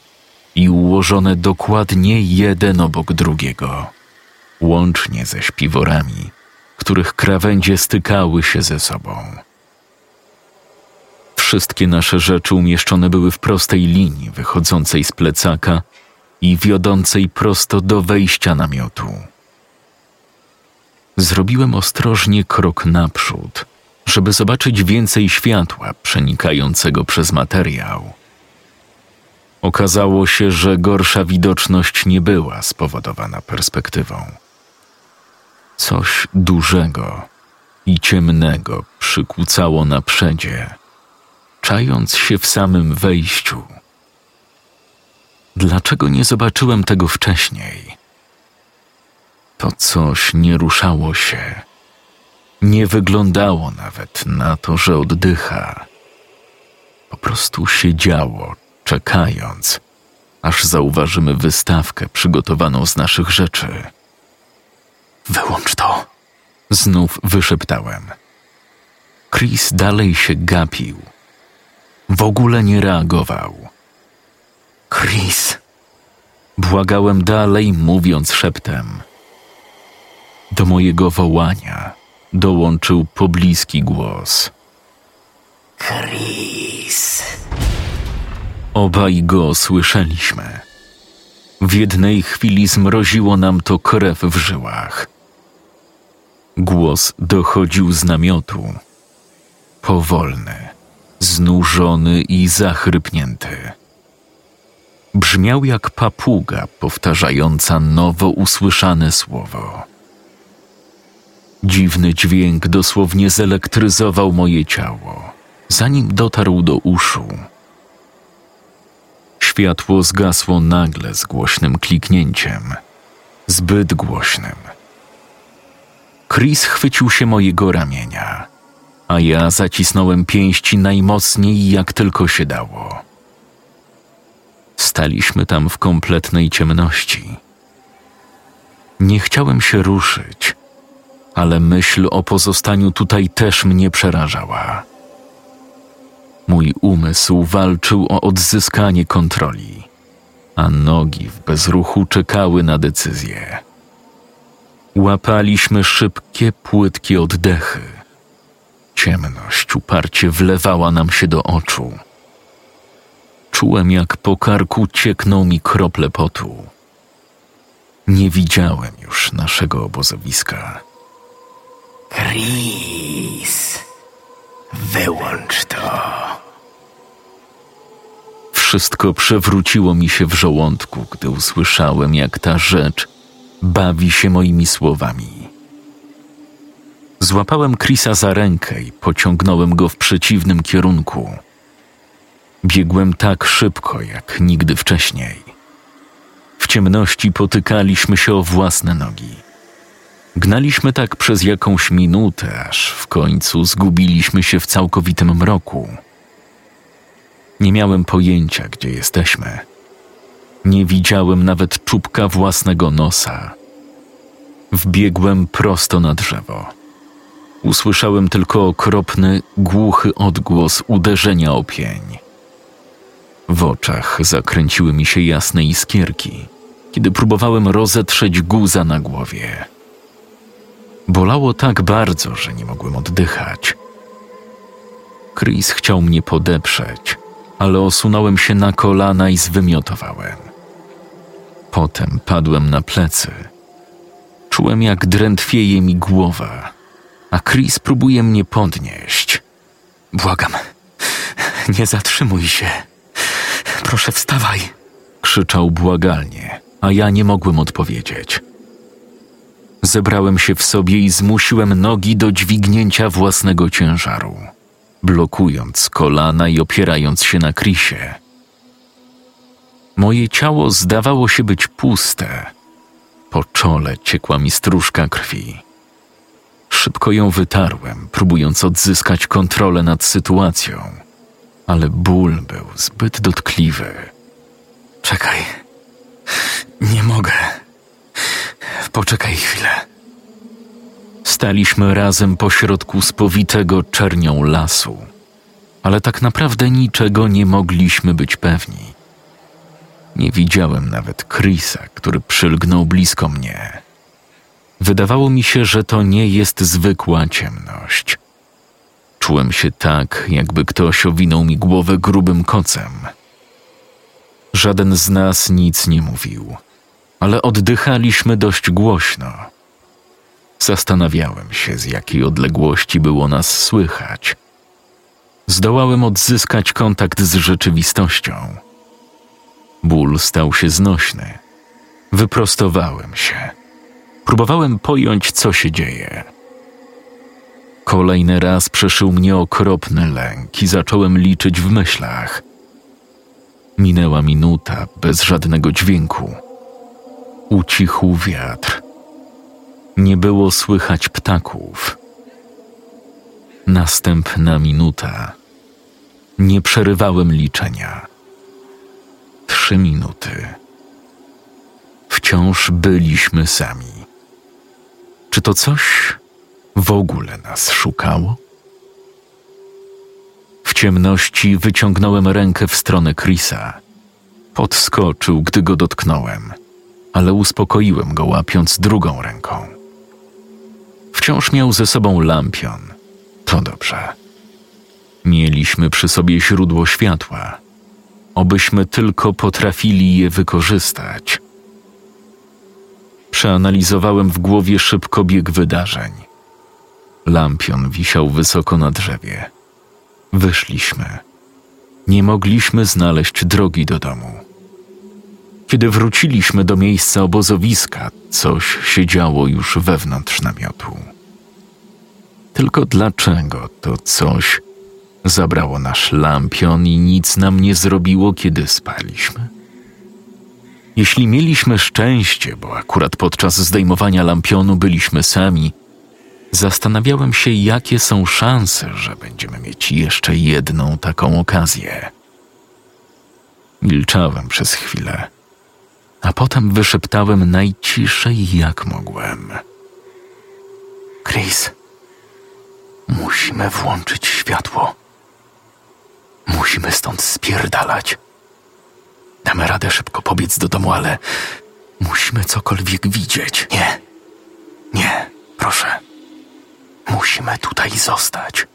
i ułożone dokładnie jeden obok drugiego, łącznie ze śpiworami, których krawędzie stykały się ze sobą. Wszystkie nasze rzeczy umieszczone były w prostej linii wychodzącej z plecaka i wiodącej prosto do wejścia namiotu. Zrobiłem ostrożnie krok naprzód, żeby zobaczyć więcej światła przenikającego przez materiał. Okazało się, że gorsza widoczność nie była spowodowana perspektywą. Coś dużego i ciemnego przykucało na przedzie, czając się w samym wejściu. Dlaczego nie zobaczyłem tego wcześniej? To coś nie ruszało się. Nie wyglądało nawet na to, że oddycha. Po prostu siedziało, czekając, aż zauważymy wystawkę przygotowaną z naszych rzeczy. Wyłącz to! Znów wyszeptałem. Chris dalej się gapił. W ogóle nie reagował. Chris! Błagałem dalej, mówiąc szeptem. Do mojego wołania dołączył pobliski głos. Chris. Obaj go słyszeliśmy. W jednej chwili zmroziło nam to krew w żyłach. Głos dochodził z namiotu. Powolny, znużony i zachrypnięty. Brzmiał jak papuga powtarzająca nowo usłyszane słowo. Dziwny dźwięk dosłownie zelektryzował moje ciało, zanim dotarł do uszu. Światło zgasło nagle z głośnym kliknięciem, zbyt głośnym. Chris chwycił się mojego ramienia, a ja zacisnąłem pięści najmocniej, jak tylko się dało. Staliśmy tam w kompletnej ciemności. Nie chciałem się ruszyć, ale myśl o pozostaniu tutaj też mnie przerażała. Mój umysł walczył o odzyskanie kontroli, a nogi w bezruchu czekały na decyzję. Łapaliśmy szybkie, płytkie oddechy. Ciemność uparcie wlewała nam się do oczu. Czułem, jak po karku ciekną mi krople potu. Nie widziałem już naszego obozowiska. Chris. Wyłącz to. Wszystko przewróciło mi się w żołądku, gdy usłyszałem, jak ta rzecz bawi się moimi słowami. Złapałem Chrisa za rękę i pociągnąłem go w przeciwnym kierunku. Biegłem tak szybko jak nigdy wcześniej. W ciemności potykaliśmy się o własne nogi. Gnaliśmy tak przez jakąś minutę, aż w końcu zgubiliśmy się w całkowitym mroku. Nie miałem pojęcia, gdzie jesteśmy. Nie widziałem nawet czubka własnego nosa. Wbiegłem prosto na drzewo. Usłyszałem tylko okropny, głuchy odgłos uderzenia o pień. W oczach zakręciły mi się jasne iskierki, kiedy próbowałem rozetrzeć guza na głowie. Bolało tak bardzo, że nie mogłem oddychać. Chris chciał mnie podeprzeć, ale osunąłem się na kolana i zwymiotowałem. Potem padłem na plecy. Czułem, jak drętwieje mi głowa, a Chris próbuje mnie podnieść. Błagam, nie zatrzymuj się. Proszę, wstawaj! krzyczał błagalnie, a ja nie mogłem odpowiedzieć. Zebrałem się w sobie i zmusiłem nogi do dźwignięcia własnego ciężaru, blokując kolana i opierając się na Krisie. Moje ciało zdawało się być puste. Po czole ciekła mi stróżka krwi. Szybko ją wytarłem, próbując odzyskać kontrolę nad sytuacją, ale ból był zbyt dotkliwy. Czekaj. Nie mogę. Poczekaj chwilę. Staliśmy razem pośrodku spowitego czernią lasu, ale tak naprawdę niczego nie mogliśmy być pewni. Nie widziałem nawet Chrisa, który przylgnął blisko mnie. Wydawało mi się, że to nie jest zwykła ciemność. Czułem się tak, jakby ktoś owinął mi głowę grubym kocem. Żaden z nas nic nie mówił, ale oddychaliśmy dość głośno. Zastanawiałem się, z jakiej odległości było nas słychać. Zdołałem odzyskać kontakt z rzeczywistością. Ból stał się znośny. Wyprostowałem się. Próbowałem pojąć, co się dzieje. Kolejny raz przeszył mnie okropny lęk i zacząłem liczyć w myślach. Minęła minuta bez żadnego dźwięku. Ucichł wiatr. Nie było słychać ptaków. Następna minuta. Nie przerywałem liczenia. Trzy minuty. Wciąż byliśmy sami. Czy to coś w ogóle nas szukało? W ciemności wyciągnąłem rękę w stronę Chrisa. Podskoczył, gdy go dotknąłem, ale uspokoiłem go łapiąc drugą ręką. Wciąż miał ze sobą lampion. To dobrze. Mieliśmy przy sobie źródło światła. Obyśmy tylko potrafili je wykorzystać. Przeanalizowałem w głowie szybko bieg wydarzeń. Lampion wisiał wysoko na drzewie. Wyszliśmy. Nie mogliśmy znaleźć drogi do domu. Kiedy wróciliśmy do miejsca obozowiska, coś się działo już wewnątrz namiotu. Tylko dlaczego to coś zabrało nasz lampion i nic nam nie zrobiło, kiedy spaliśmy? Jeśli mieliśmy szczęście, bo akurat podczas zdejmowania lampionu byliśmy sami, zastanawiałem się, jakie są szanse, że będziemy mieć jeszcze jedną taką okazję. Milczałem przez chwilę, a potem wyszeptałem najciszej, jak mogłem. Chris, musimy włączyć światło. Musimy stąd spierdalać. Damy radę szybko pobiec do domu, ale musimy cokolwiek widzieć. Nie, nie, proszę. Musimy tutaj zostać.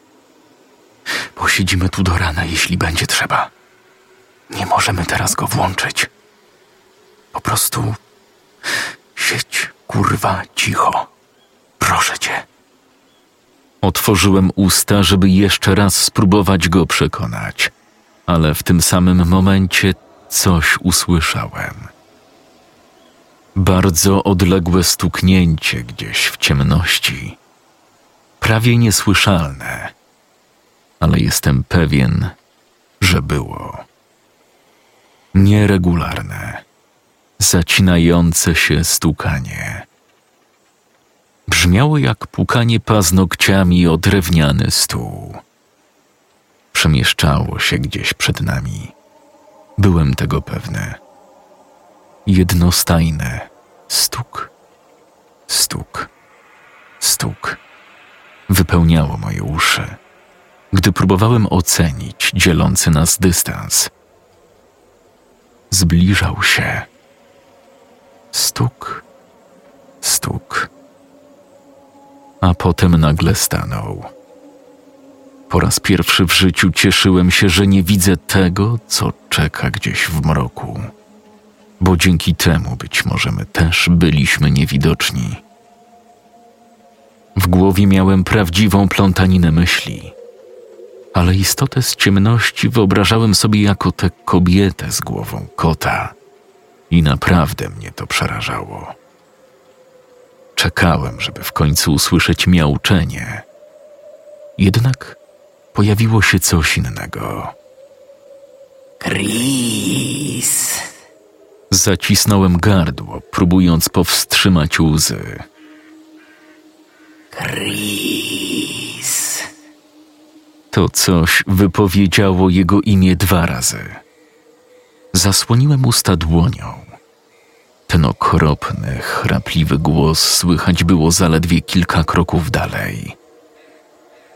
Posiedzimy tu do rana, jeśli będzie trzeba. Nie możemy teraz go włączyć. Po prostu siedź, kurwa, cicho. Proszę cię. Otworzyłem usta, żeby jeszcze raz spróbować go przekonać, ale w tym samym momencie coś usłyszałem. Bardzo odległe stuknięcie gdzieś w ciemności. Prawie niesłyszalne, ale jestem pewien, że było. Nieregularne, zacinające się stukanie. Brzmiało jak pukanie paznokciami o drewniany stół. Przemieszczało się gdzieś przed nami Byłem tego pewny. Jednostajne stuk, stuk, stuk wypełniało moje uszy, gdy próbowałem ocenić dzielący nas dystans. Zbliżał się. Stuk. A potem nagle stanął po raz pierwszy w życiu cieszyłem się, że nie widzę tego, co czeka gdzieś w mroku, bo dzięki temu być może my też byliśmy niewidoczni. W głowie miałem prawdziwą plątaninę myśli, ale istotę z ciemności wyobrażałem sobie jako tę kobietę z głową kota i naprawdę mnie to przerażało. Czekałem, żeby w końcu usłyszeć miauczenie. Jednak pojawiło się coś innego. Chris. Zacisnąłem gardło, próbując powstrzymać łzy. Chris. To coś wypowiedziało jego imię dwa razy. Zasłoniłem usta dłonią. Ten okropny, chrapliwy głos słychać było zaledwie kilka kroków dalej.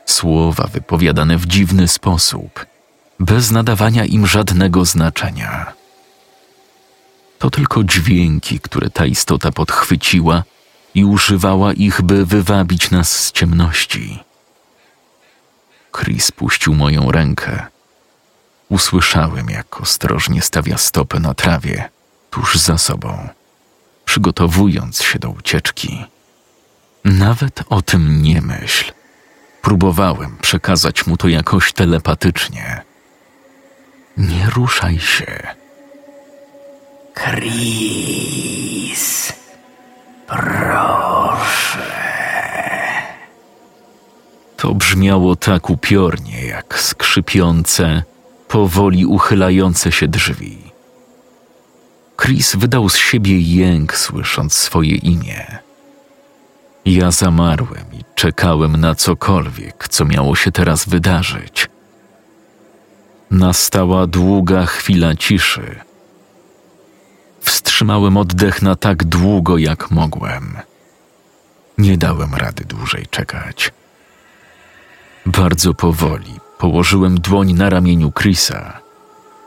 Słowa wypowiadane w dziwny sposób, bez nadawania im żadnego znaczenia. To tylko dźwięki, które ta istota podchwyciła i używała ich, by wywabić nas z ciemności. Chris puścił moją rękę. Usłyszałem, jak ostrożnie stawia stopę na trawie, tuż za sobą, przygotowując się do ucieczki. Nawet o tym nie myśl. Próbowałem przekazać mu to jakoś telepatycznie. Nie ruszaj się. Chris, proszę. To brzmiało tak upiornie, jak skrzypiące, powoli uchylające się drzwi. Chris wydał z siebie jęk, słysząc swoje imię. Ja zamarłem i czekałem na cokolwiek, co miało się teraz wydarzyć. Nastała długa chwila ciszy. Wstrzymałem oddech na tak długo, jak mogłem. Nie dałem rady dłużej czekać. Bardzo powoli położyłem dłoń na ramieniu Chrisa,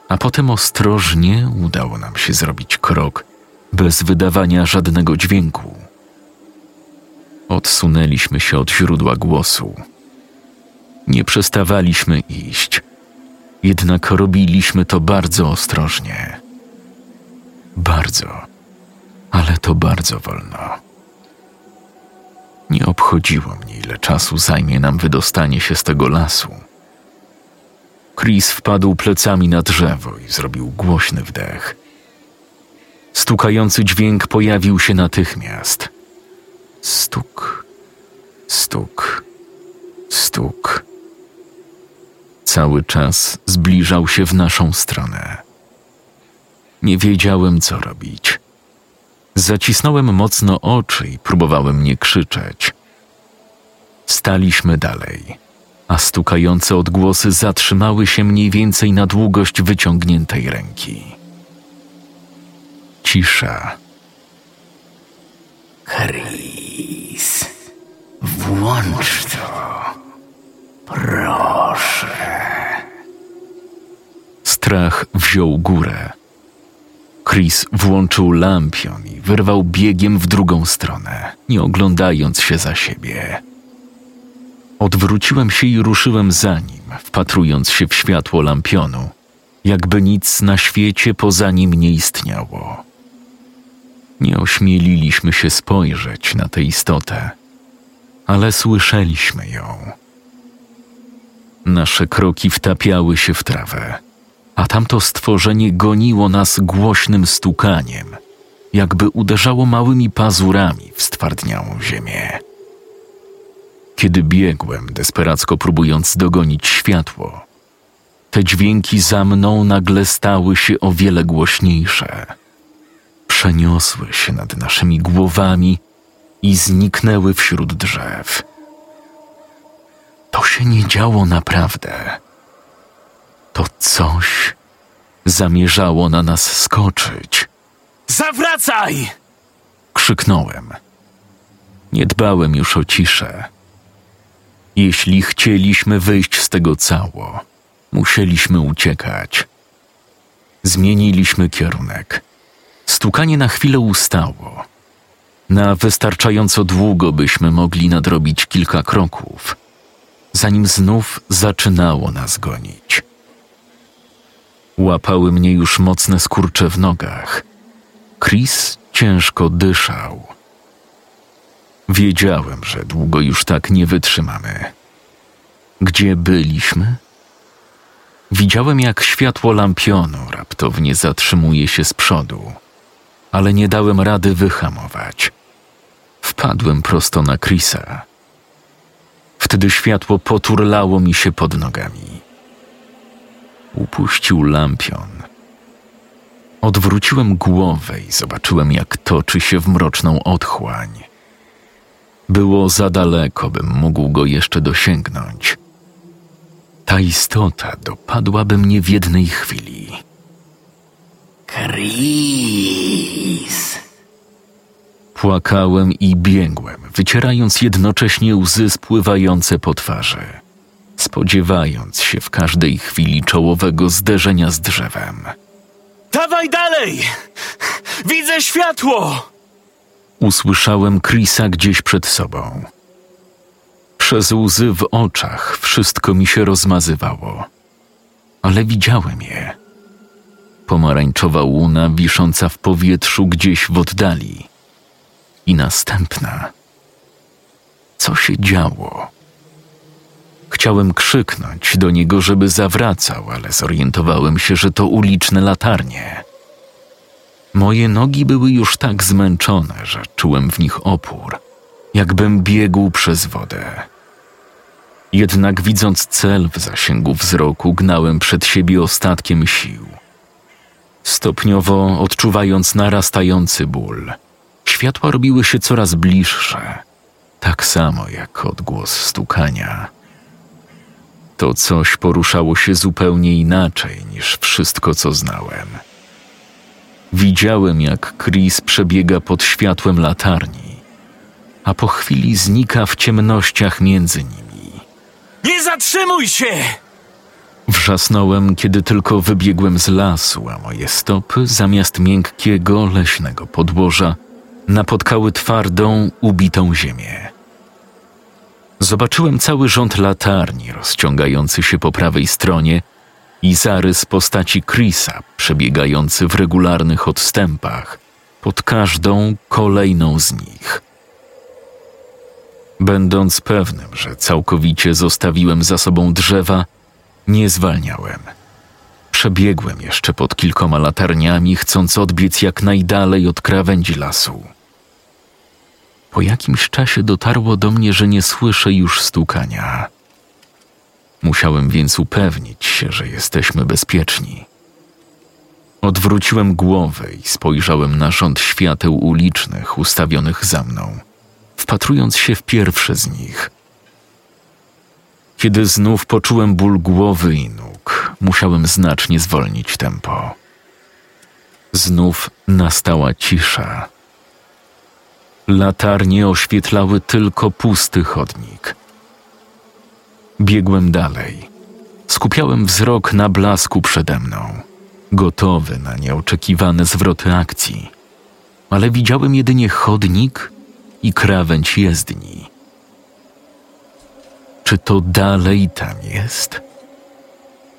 a potem ostrożnie udało nam się zrobić krok bez wydawania żadnego dźwięku. Odsunęliśmy się od źródła głosu. Nie przestawaliśmy iść, jednak robiliśmy to bardzo ostrożnie. Bardzo, ale to bardzo wolno. Nie obchodziło mnie, ile czasu zajmie nam wydostanie się z tego lasu. Chris wpadł plecami na drzewo i zrobił głośny wdech. Stukający dźwięk pojawił się natychmiast. Stuk, stuk, stuk. Cały czas zbliżał się w naszą stronę. Nie wiedziałem, co robić. Zacisnąłem mocno oczy i próbowałem nie krzyczeć. Staliśmy dalej, a stukające odgłosy zatrzymały się mniej więcej na długość wyciągniętej ręki. Cisza. Chris, włącz to. Proszę. Strach wziął górę. Chris włączył lampion i wyrwał biegiem w drugą stronę, nie oglądając się za siebie. Odwróciłem się i ruszyłem za nim, wpatrując się w światło lampionu, jakby nic na świecie poza nim nie istniało. Nie ośmieliliśmy się spojrzeć na tę istotę, ale słyszeliśmy ją. Nasze kroki wtapiały się w trawę a tamto stworzenie goniło nas głośnym stukaniem, jakby uderzało małymi pazurami w stwardniałą ziemię. Kiedy biegłem, desperacko próbując dogonić światło, te dźwięki za mną nagle stały się o wiele głośniejsze. Przeniosły się nad naszymi głowami i zniknęły wśród drzew. To się nie działo naprawdę to coś zamierzało na nas skoczyć. Zawracaj! Krzyknąłem. Nie dbałem już o ciszę. Jeśli chcieliśmy wyjść z tego cało, musieliśmy uciekać. Zmieniliśmy kierunek. Stukanie na chwilę ustało. Na wystarczająco długo byśmy mogli nadrobić kilka kroków, zanim znów zaczynało nas gonić. Łapały mnie już mocne skurcze w nogach. Chris ciężko dyszał. Wiedziałem, że długo już tak nie wytrzymamy. Gdzie byliśmy? Widziałem, jak światło lampionu raptownie zatrzymuje się z przodu, ale nie dałem rady wyhamować. Wpadłem prosto na Chrisa. Wtedy światło poturlało mi się pod nogami upuścił lampion. Odwróciłem głowę i zobaczyłem, jak toczy się w mroczną otchłań. Było za daleko, bym mógł go jeszcze dosięgnąć. Ta istota dopadłaby mnie w jednej chwili. Chris. Płakałem i biegłem, wycierając jednocześnie łzy spływające po twarzy, spodziewając się w każdej chwili czołowego zderzenia z drzewem. Dawaj dalej! Widzę światło! Usłyszałem Chrisa gdzieś przed sobą. Przez łzy w oczach wszystko mi się rozmazywało, ale widziałem je. Pomarańczowa łuna wisząca w powietrzu gdzieś w oddali. I następna. Co się działo? Chciałem krzyknąć do niego, żeby zawracał, ale zorientowałem się, że to uliczne latarnie. Moje nogi były już tak zmęczone, że czułem w nich opór, jakbym biegł przez wodę. Jednak widząc cel w zasięgu wzroku, gnałem przed siebie ostatkiem sił. Stopniowo odczuwając narastający ból, światła robiły się coraz bliższe, tak samo jak odgłos stukania. To coś poruszało się zupełnie inaczej niż wszystko, co znałem. Widziałem, jak Chris przebiega pod światłem latarni, a po chwili znika w ciemnościach między nimi. Nie zatrzymuj się! Wrzasnąłem, kiedy tylko wybiegłem z lasu, a moje stopy zamiast miękkiego, leśnego podłoża napotkały twardą, ubitą ziemię. Zobaczyłem cały rząd latarni rozciągający się po prawej stronie i zarys postaci Chrisa przebiegający w regularnych odstępach pod każdą kolejną z nich. Będąc pewnym, że całkowicie zostawiłem za sobą drzewa, nie zwalniałem. Przebiegłem jeszcze pod kilkoma latarniami, chcąc odbiec jak najdalej od krawędzi lasu. Po jakimś czasie dotarło do mnie, że nie słyszę już stukania. Musiałem więc upewnić się, że jesteśmy bezpieczni. Odwróciłem głowę i spojrzałem na rząd świateł ulicznych ustawionych za mną, wpatrując się w pierwsze z nich. Kiedy znów poczułem ból głowy i nóg, musiałem znacznie zwolnić tempo. Znów nastała cisza. Latarnie oświetlały tylko pusty chodnik. Biegłem dalej. Skupiałem wzrok na blasku przede mną, gotowy na nieoczekiwane zwroty akcji. Ale widziałem jedynie chodnik i krawędź jezdni. Czy to dalej tam jest?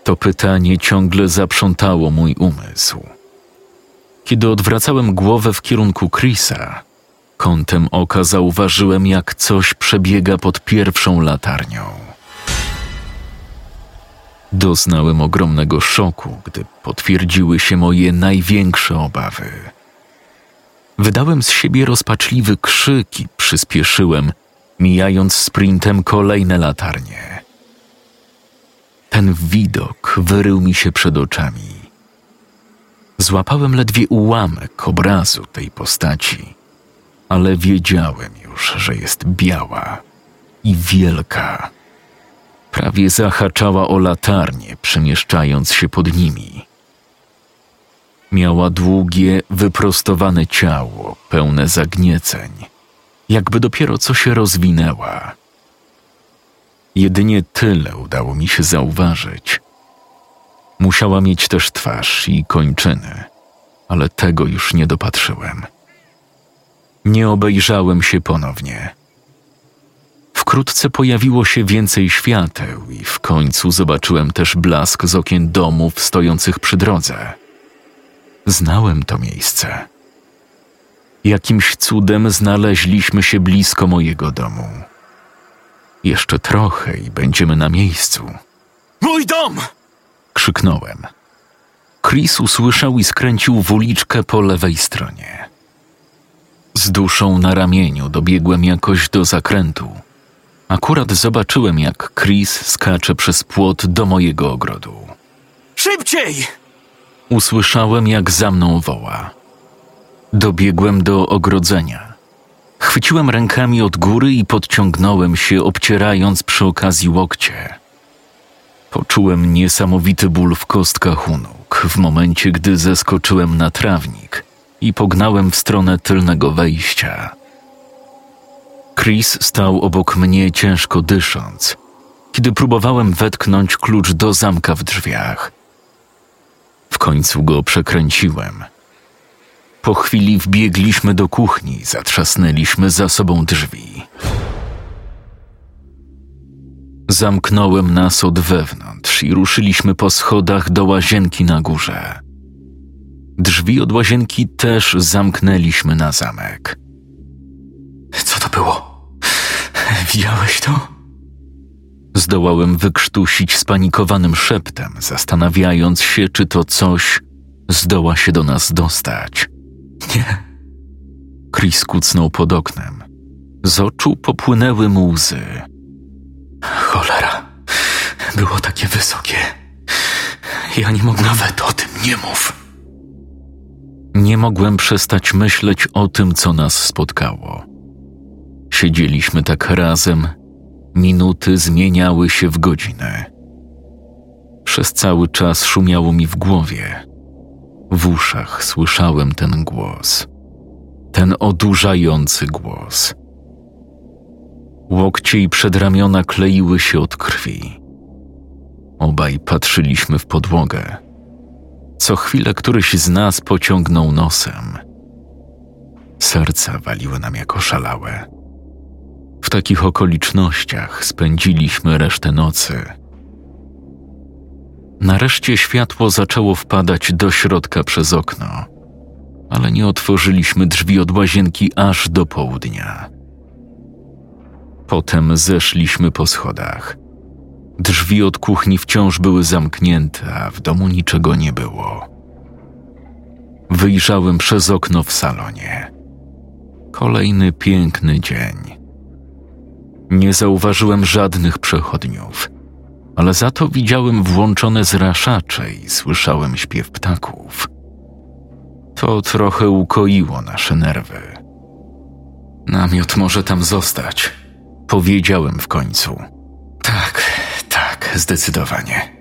To pytanie ciągle zaprzątało mój umysł. Kiedy odwracałem głowę w kierunku Chrisa, kątem oka zauważyłem, jak coś przebiega pod pierwszą latarnią. Doznałem ogromnego szoku, gdy potwierdziły się moje największe obawy. Wydałem z siebie rozpaczliwy krzyk i przyspieszyłem, mijając sprintem kolejne latarnie. Ten widok wyrył mi się przed oczami. Złapałem ledwie ułamek obrazu tej postaci, ale wiedziałem już, że jest biała i wielka. Prawie zahaczała o latarnie, przemieszczając się pod nimi. Miała długie, wyprostowane ciało, pełne zagnieceń, jakby dopiero co się rozwinęła. Jedynie tyle udało mi się zauważyć. Musiała mieć też twarz i kończyny, ale tego już nie dopatrzyłem. Nie obejrzałem się ponownie. Wkrótce pojawiło się więcej świateł i w końcu zobaczyłem też blask z okien domów stojących przy drodze. Znałem to miejsce. Jakimś cudem znaleźliśmy się blisko mojego domu. Jeszcze trochę i będziemy na miejscu. Mój dom! Krzyknąłem. Chris usłyszał i skręcił w uliczkę po lewej stronie. Z duszą na ramieniu dobiegłem jakoś do zakrętu. Akurat zobaczyłem, jak Chris skacze przez płot do mojego ogrodu. Szybciej! Usłyszałem, jak za mną woła. Dobiegłem do ogrodzenia. Chwyciłem rękami od góry i podciągnąłem się, obcierając przy okazji łokcie. Poczułem niesamowity ból w kostkach u nóg w momencie, gdy zeskoczyłem na trawnik i pognałem w stronę tylnego wejścia. Chris stał obok mnie ciężko dysząc, kiedy próbowałem wetknąć klucz do zamka w drzwiach. W końcu go przekręciłem. Po chwili wbiegliśmy do kuchni, zatrzasnęliśmy za sobą drzwi. Zamknąłem nas od wewnątrz i ruszyliśmy po schodach do łazienki na górze. Drzwi od łazienki też zamknęliśmy na zamek. Co to było? <laughs> Widziałeś to? Zdołałem wykrztusić spanikowanym szeptem, zastanawiając się, czy to coś zdoła się do nas dostać. Nie. Chris kucnął pod oknem. Z oczu popłynęły mu łzy. Cholera. Było takie wysokie. Ja nie mogę nawet o tym nie mów. Nie mogłem przestać myśleć o tym, co nas spotkało. Siedzieliśmy tak razem, minuty zmieniały się w godziny. Przez cały czas szumiało mi w głowie. W uszach słyszałem ten głos. Ten odurzający głos. Łokcie i przedramiona kleiły się od krwi. Obaj patrzyliśmy w podłogę. Co chwilę któryś z nas pociągnął nosem. Serca waliły nam jako szalałe. W takich okolicznościach spędziliśmy resztę nocy. Nareszcie światło zaczęło wpadać do środka przez okno, ale nie otworzyliśmy drzwi od łazienki aż do południa. Potem zeszliśmy po schodach. Drzwi od kuchni wciąż były zamknięte, a w domu niczego nie było. Wyjrzałem przez okno w salonie. Kolejny piękny dzień. Nie zauważyłem żadnych przechodniów, ale za to widziałem włączone zraszacze i słyszałem śpiew ptaków. To trochę ukoiło nasze nerwy. Namiot może tam zostać, powiedziałem w końcu. Tak, tak, zdecydowanie.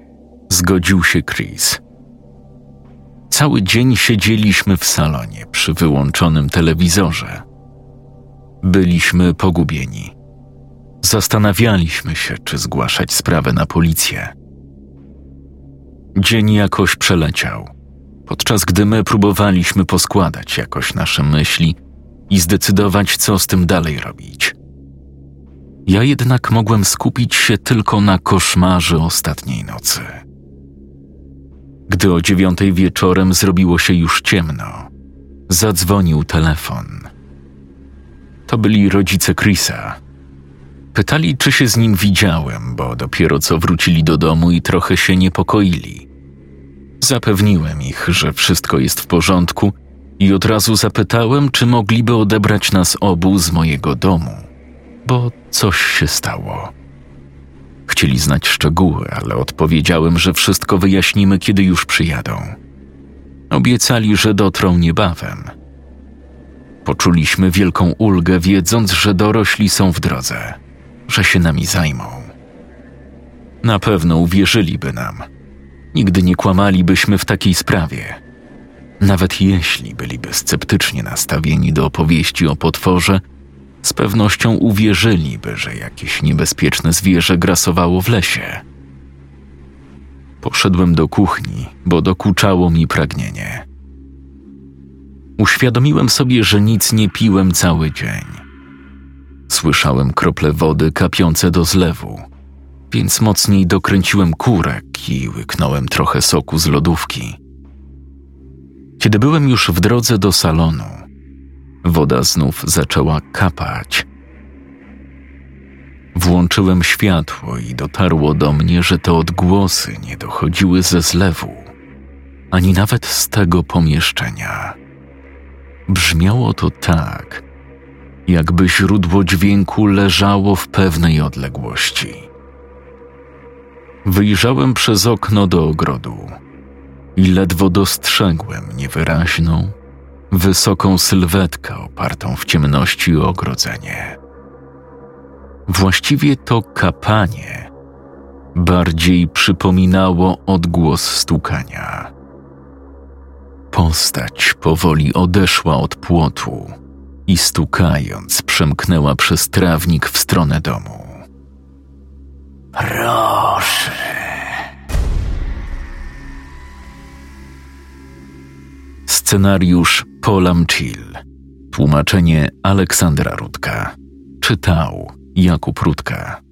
Zgodził się Chris. Cały dzień siedzieliśmy w salonie przy wyłączonym telewizorze. Byliśmy pogubieni. Zastanawialiśmy się, czy zgłaszać sprawę na policję. Dzień jakoś przeleciał, podczas gdy my próbowaliśmy poskładać jakoś nasze myśli i zdecydować, co z tym dalej robić. Ja jednak mogłem skupić się tylko na koszmarze ostatniej nocy. Gdy o dziewiątej wieczorem zrobiło się już ciemno, zadzwonił telefon. To byli rodzice Chrisa. Pytali, czy się z nim widziałem, bo dopiero co wrócili do domu i trochę się niepokoili. Zapewniłem ich, że wszystko jest w porządku i od razu zapytałem, czy mogliby odebrać nas obu z mojego domu, bo coś się stało. Chcieli znać szczegóły, ale odpowiedziałem, że wszystko wyjaśnimy, kiedy już przyjadą. Obiecali, że dotrą niebawem. Poczuliśmy wielką ulgę, wiedząc, że dorośli są w drodze, że się nami zajmą. Na pewno uwierzyliby nam. Nigdy nie kłamalibyśmy w takiej sprawie. Nawet jeśli byliby sceptycznie nastawieni do opowieści o potworze, z pewnością uwierzyliby, że jakieś niebezpieczne zwierzę grasowało w lesie. Poszedłem do kuchni, bo dokuczało mi pragnienie. Uświadomiłem sobie, że nic nie piłem cały dzień. Słyszałem krople wody kapiące do zlewu, więc mocniej dokręciłem kurek i łyknąłem trochę soku z lodówki. Kiedy byłem już w drodze do salonu, woda znów zaczęła kapać. Włączyłem światło i dotarło do mnie, że te odgłosy nie dochodziły ze zlewu, ani nawet z tego pomieszczenia. Brzmiało to tak, jakby źródło dźwięku leżało w pewnej odległości. Wyjrzałem przez okno do ogrodu i ledwo dostrzegłem niewyraźną, wysoką sylwetkę opartą w ciemności o ogrodzenie. Właściwie to kapanie bardziej przypominało odgłos stukania. Postać powoli odeszła od płotu i stukając przemknęła przez trawnik w stronę domu. Proszę. Scenariusz Polam Chill. Tłumaczenie Aleksandra Rudka. Czytał Jakub Rudka.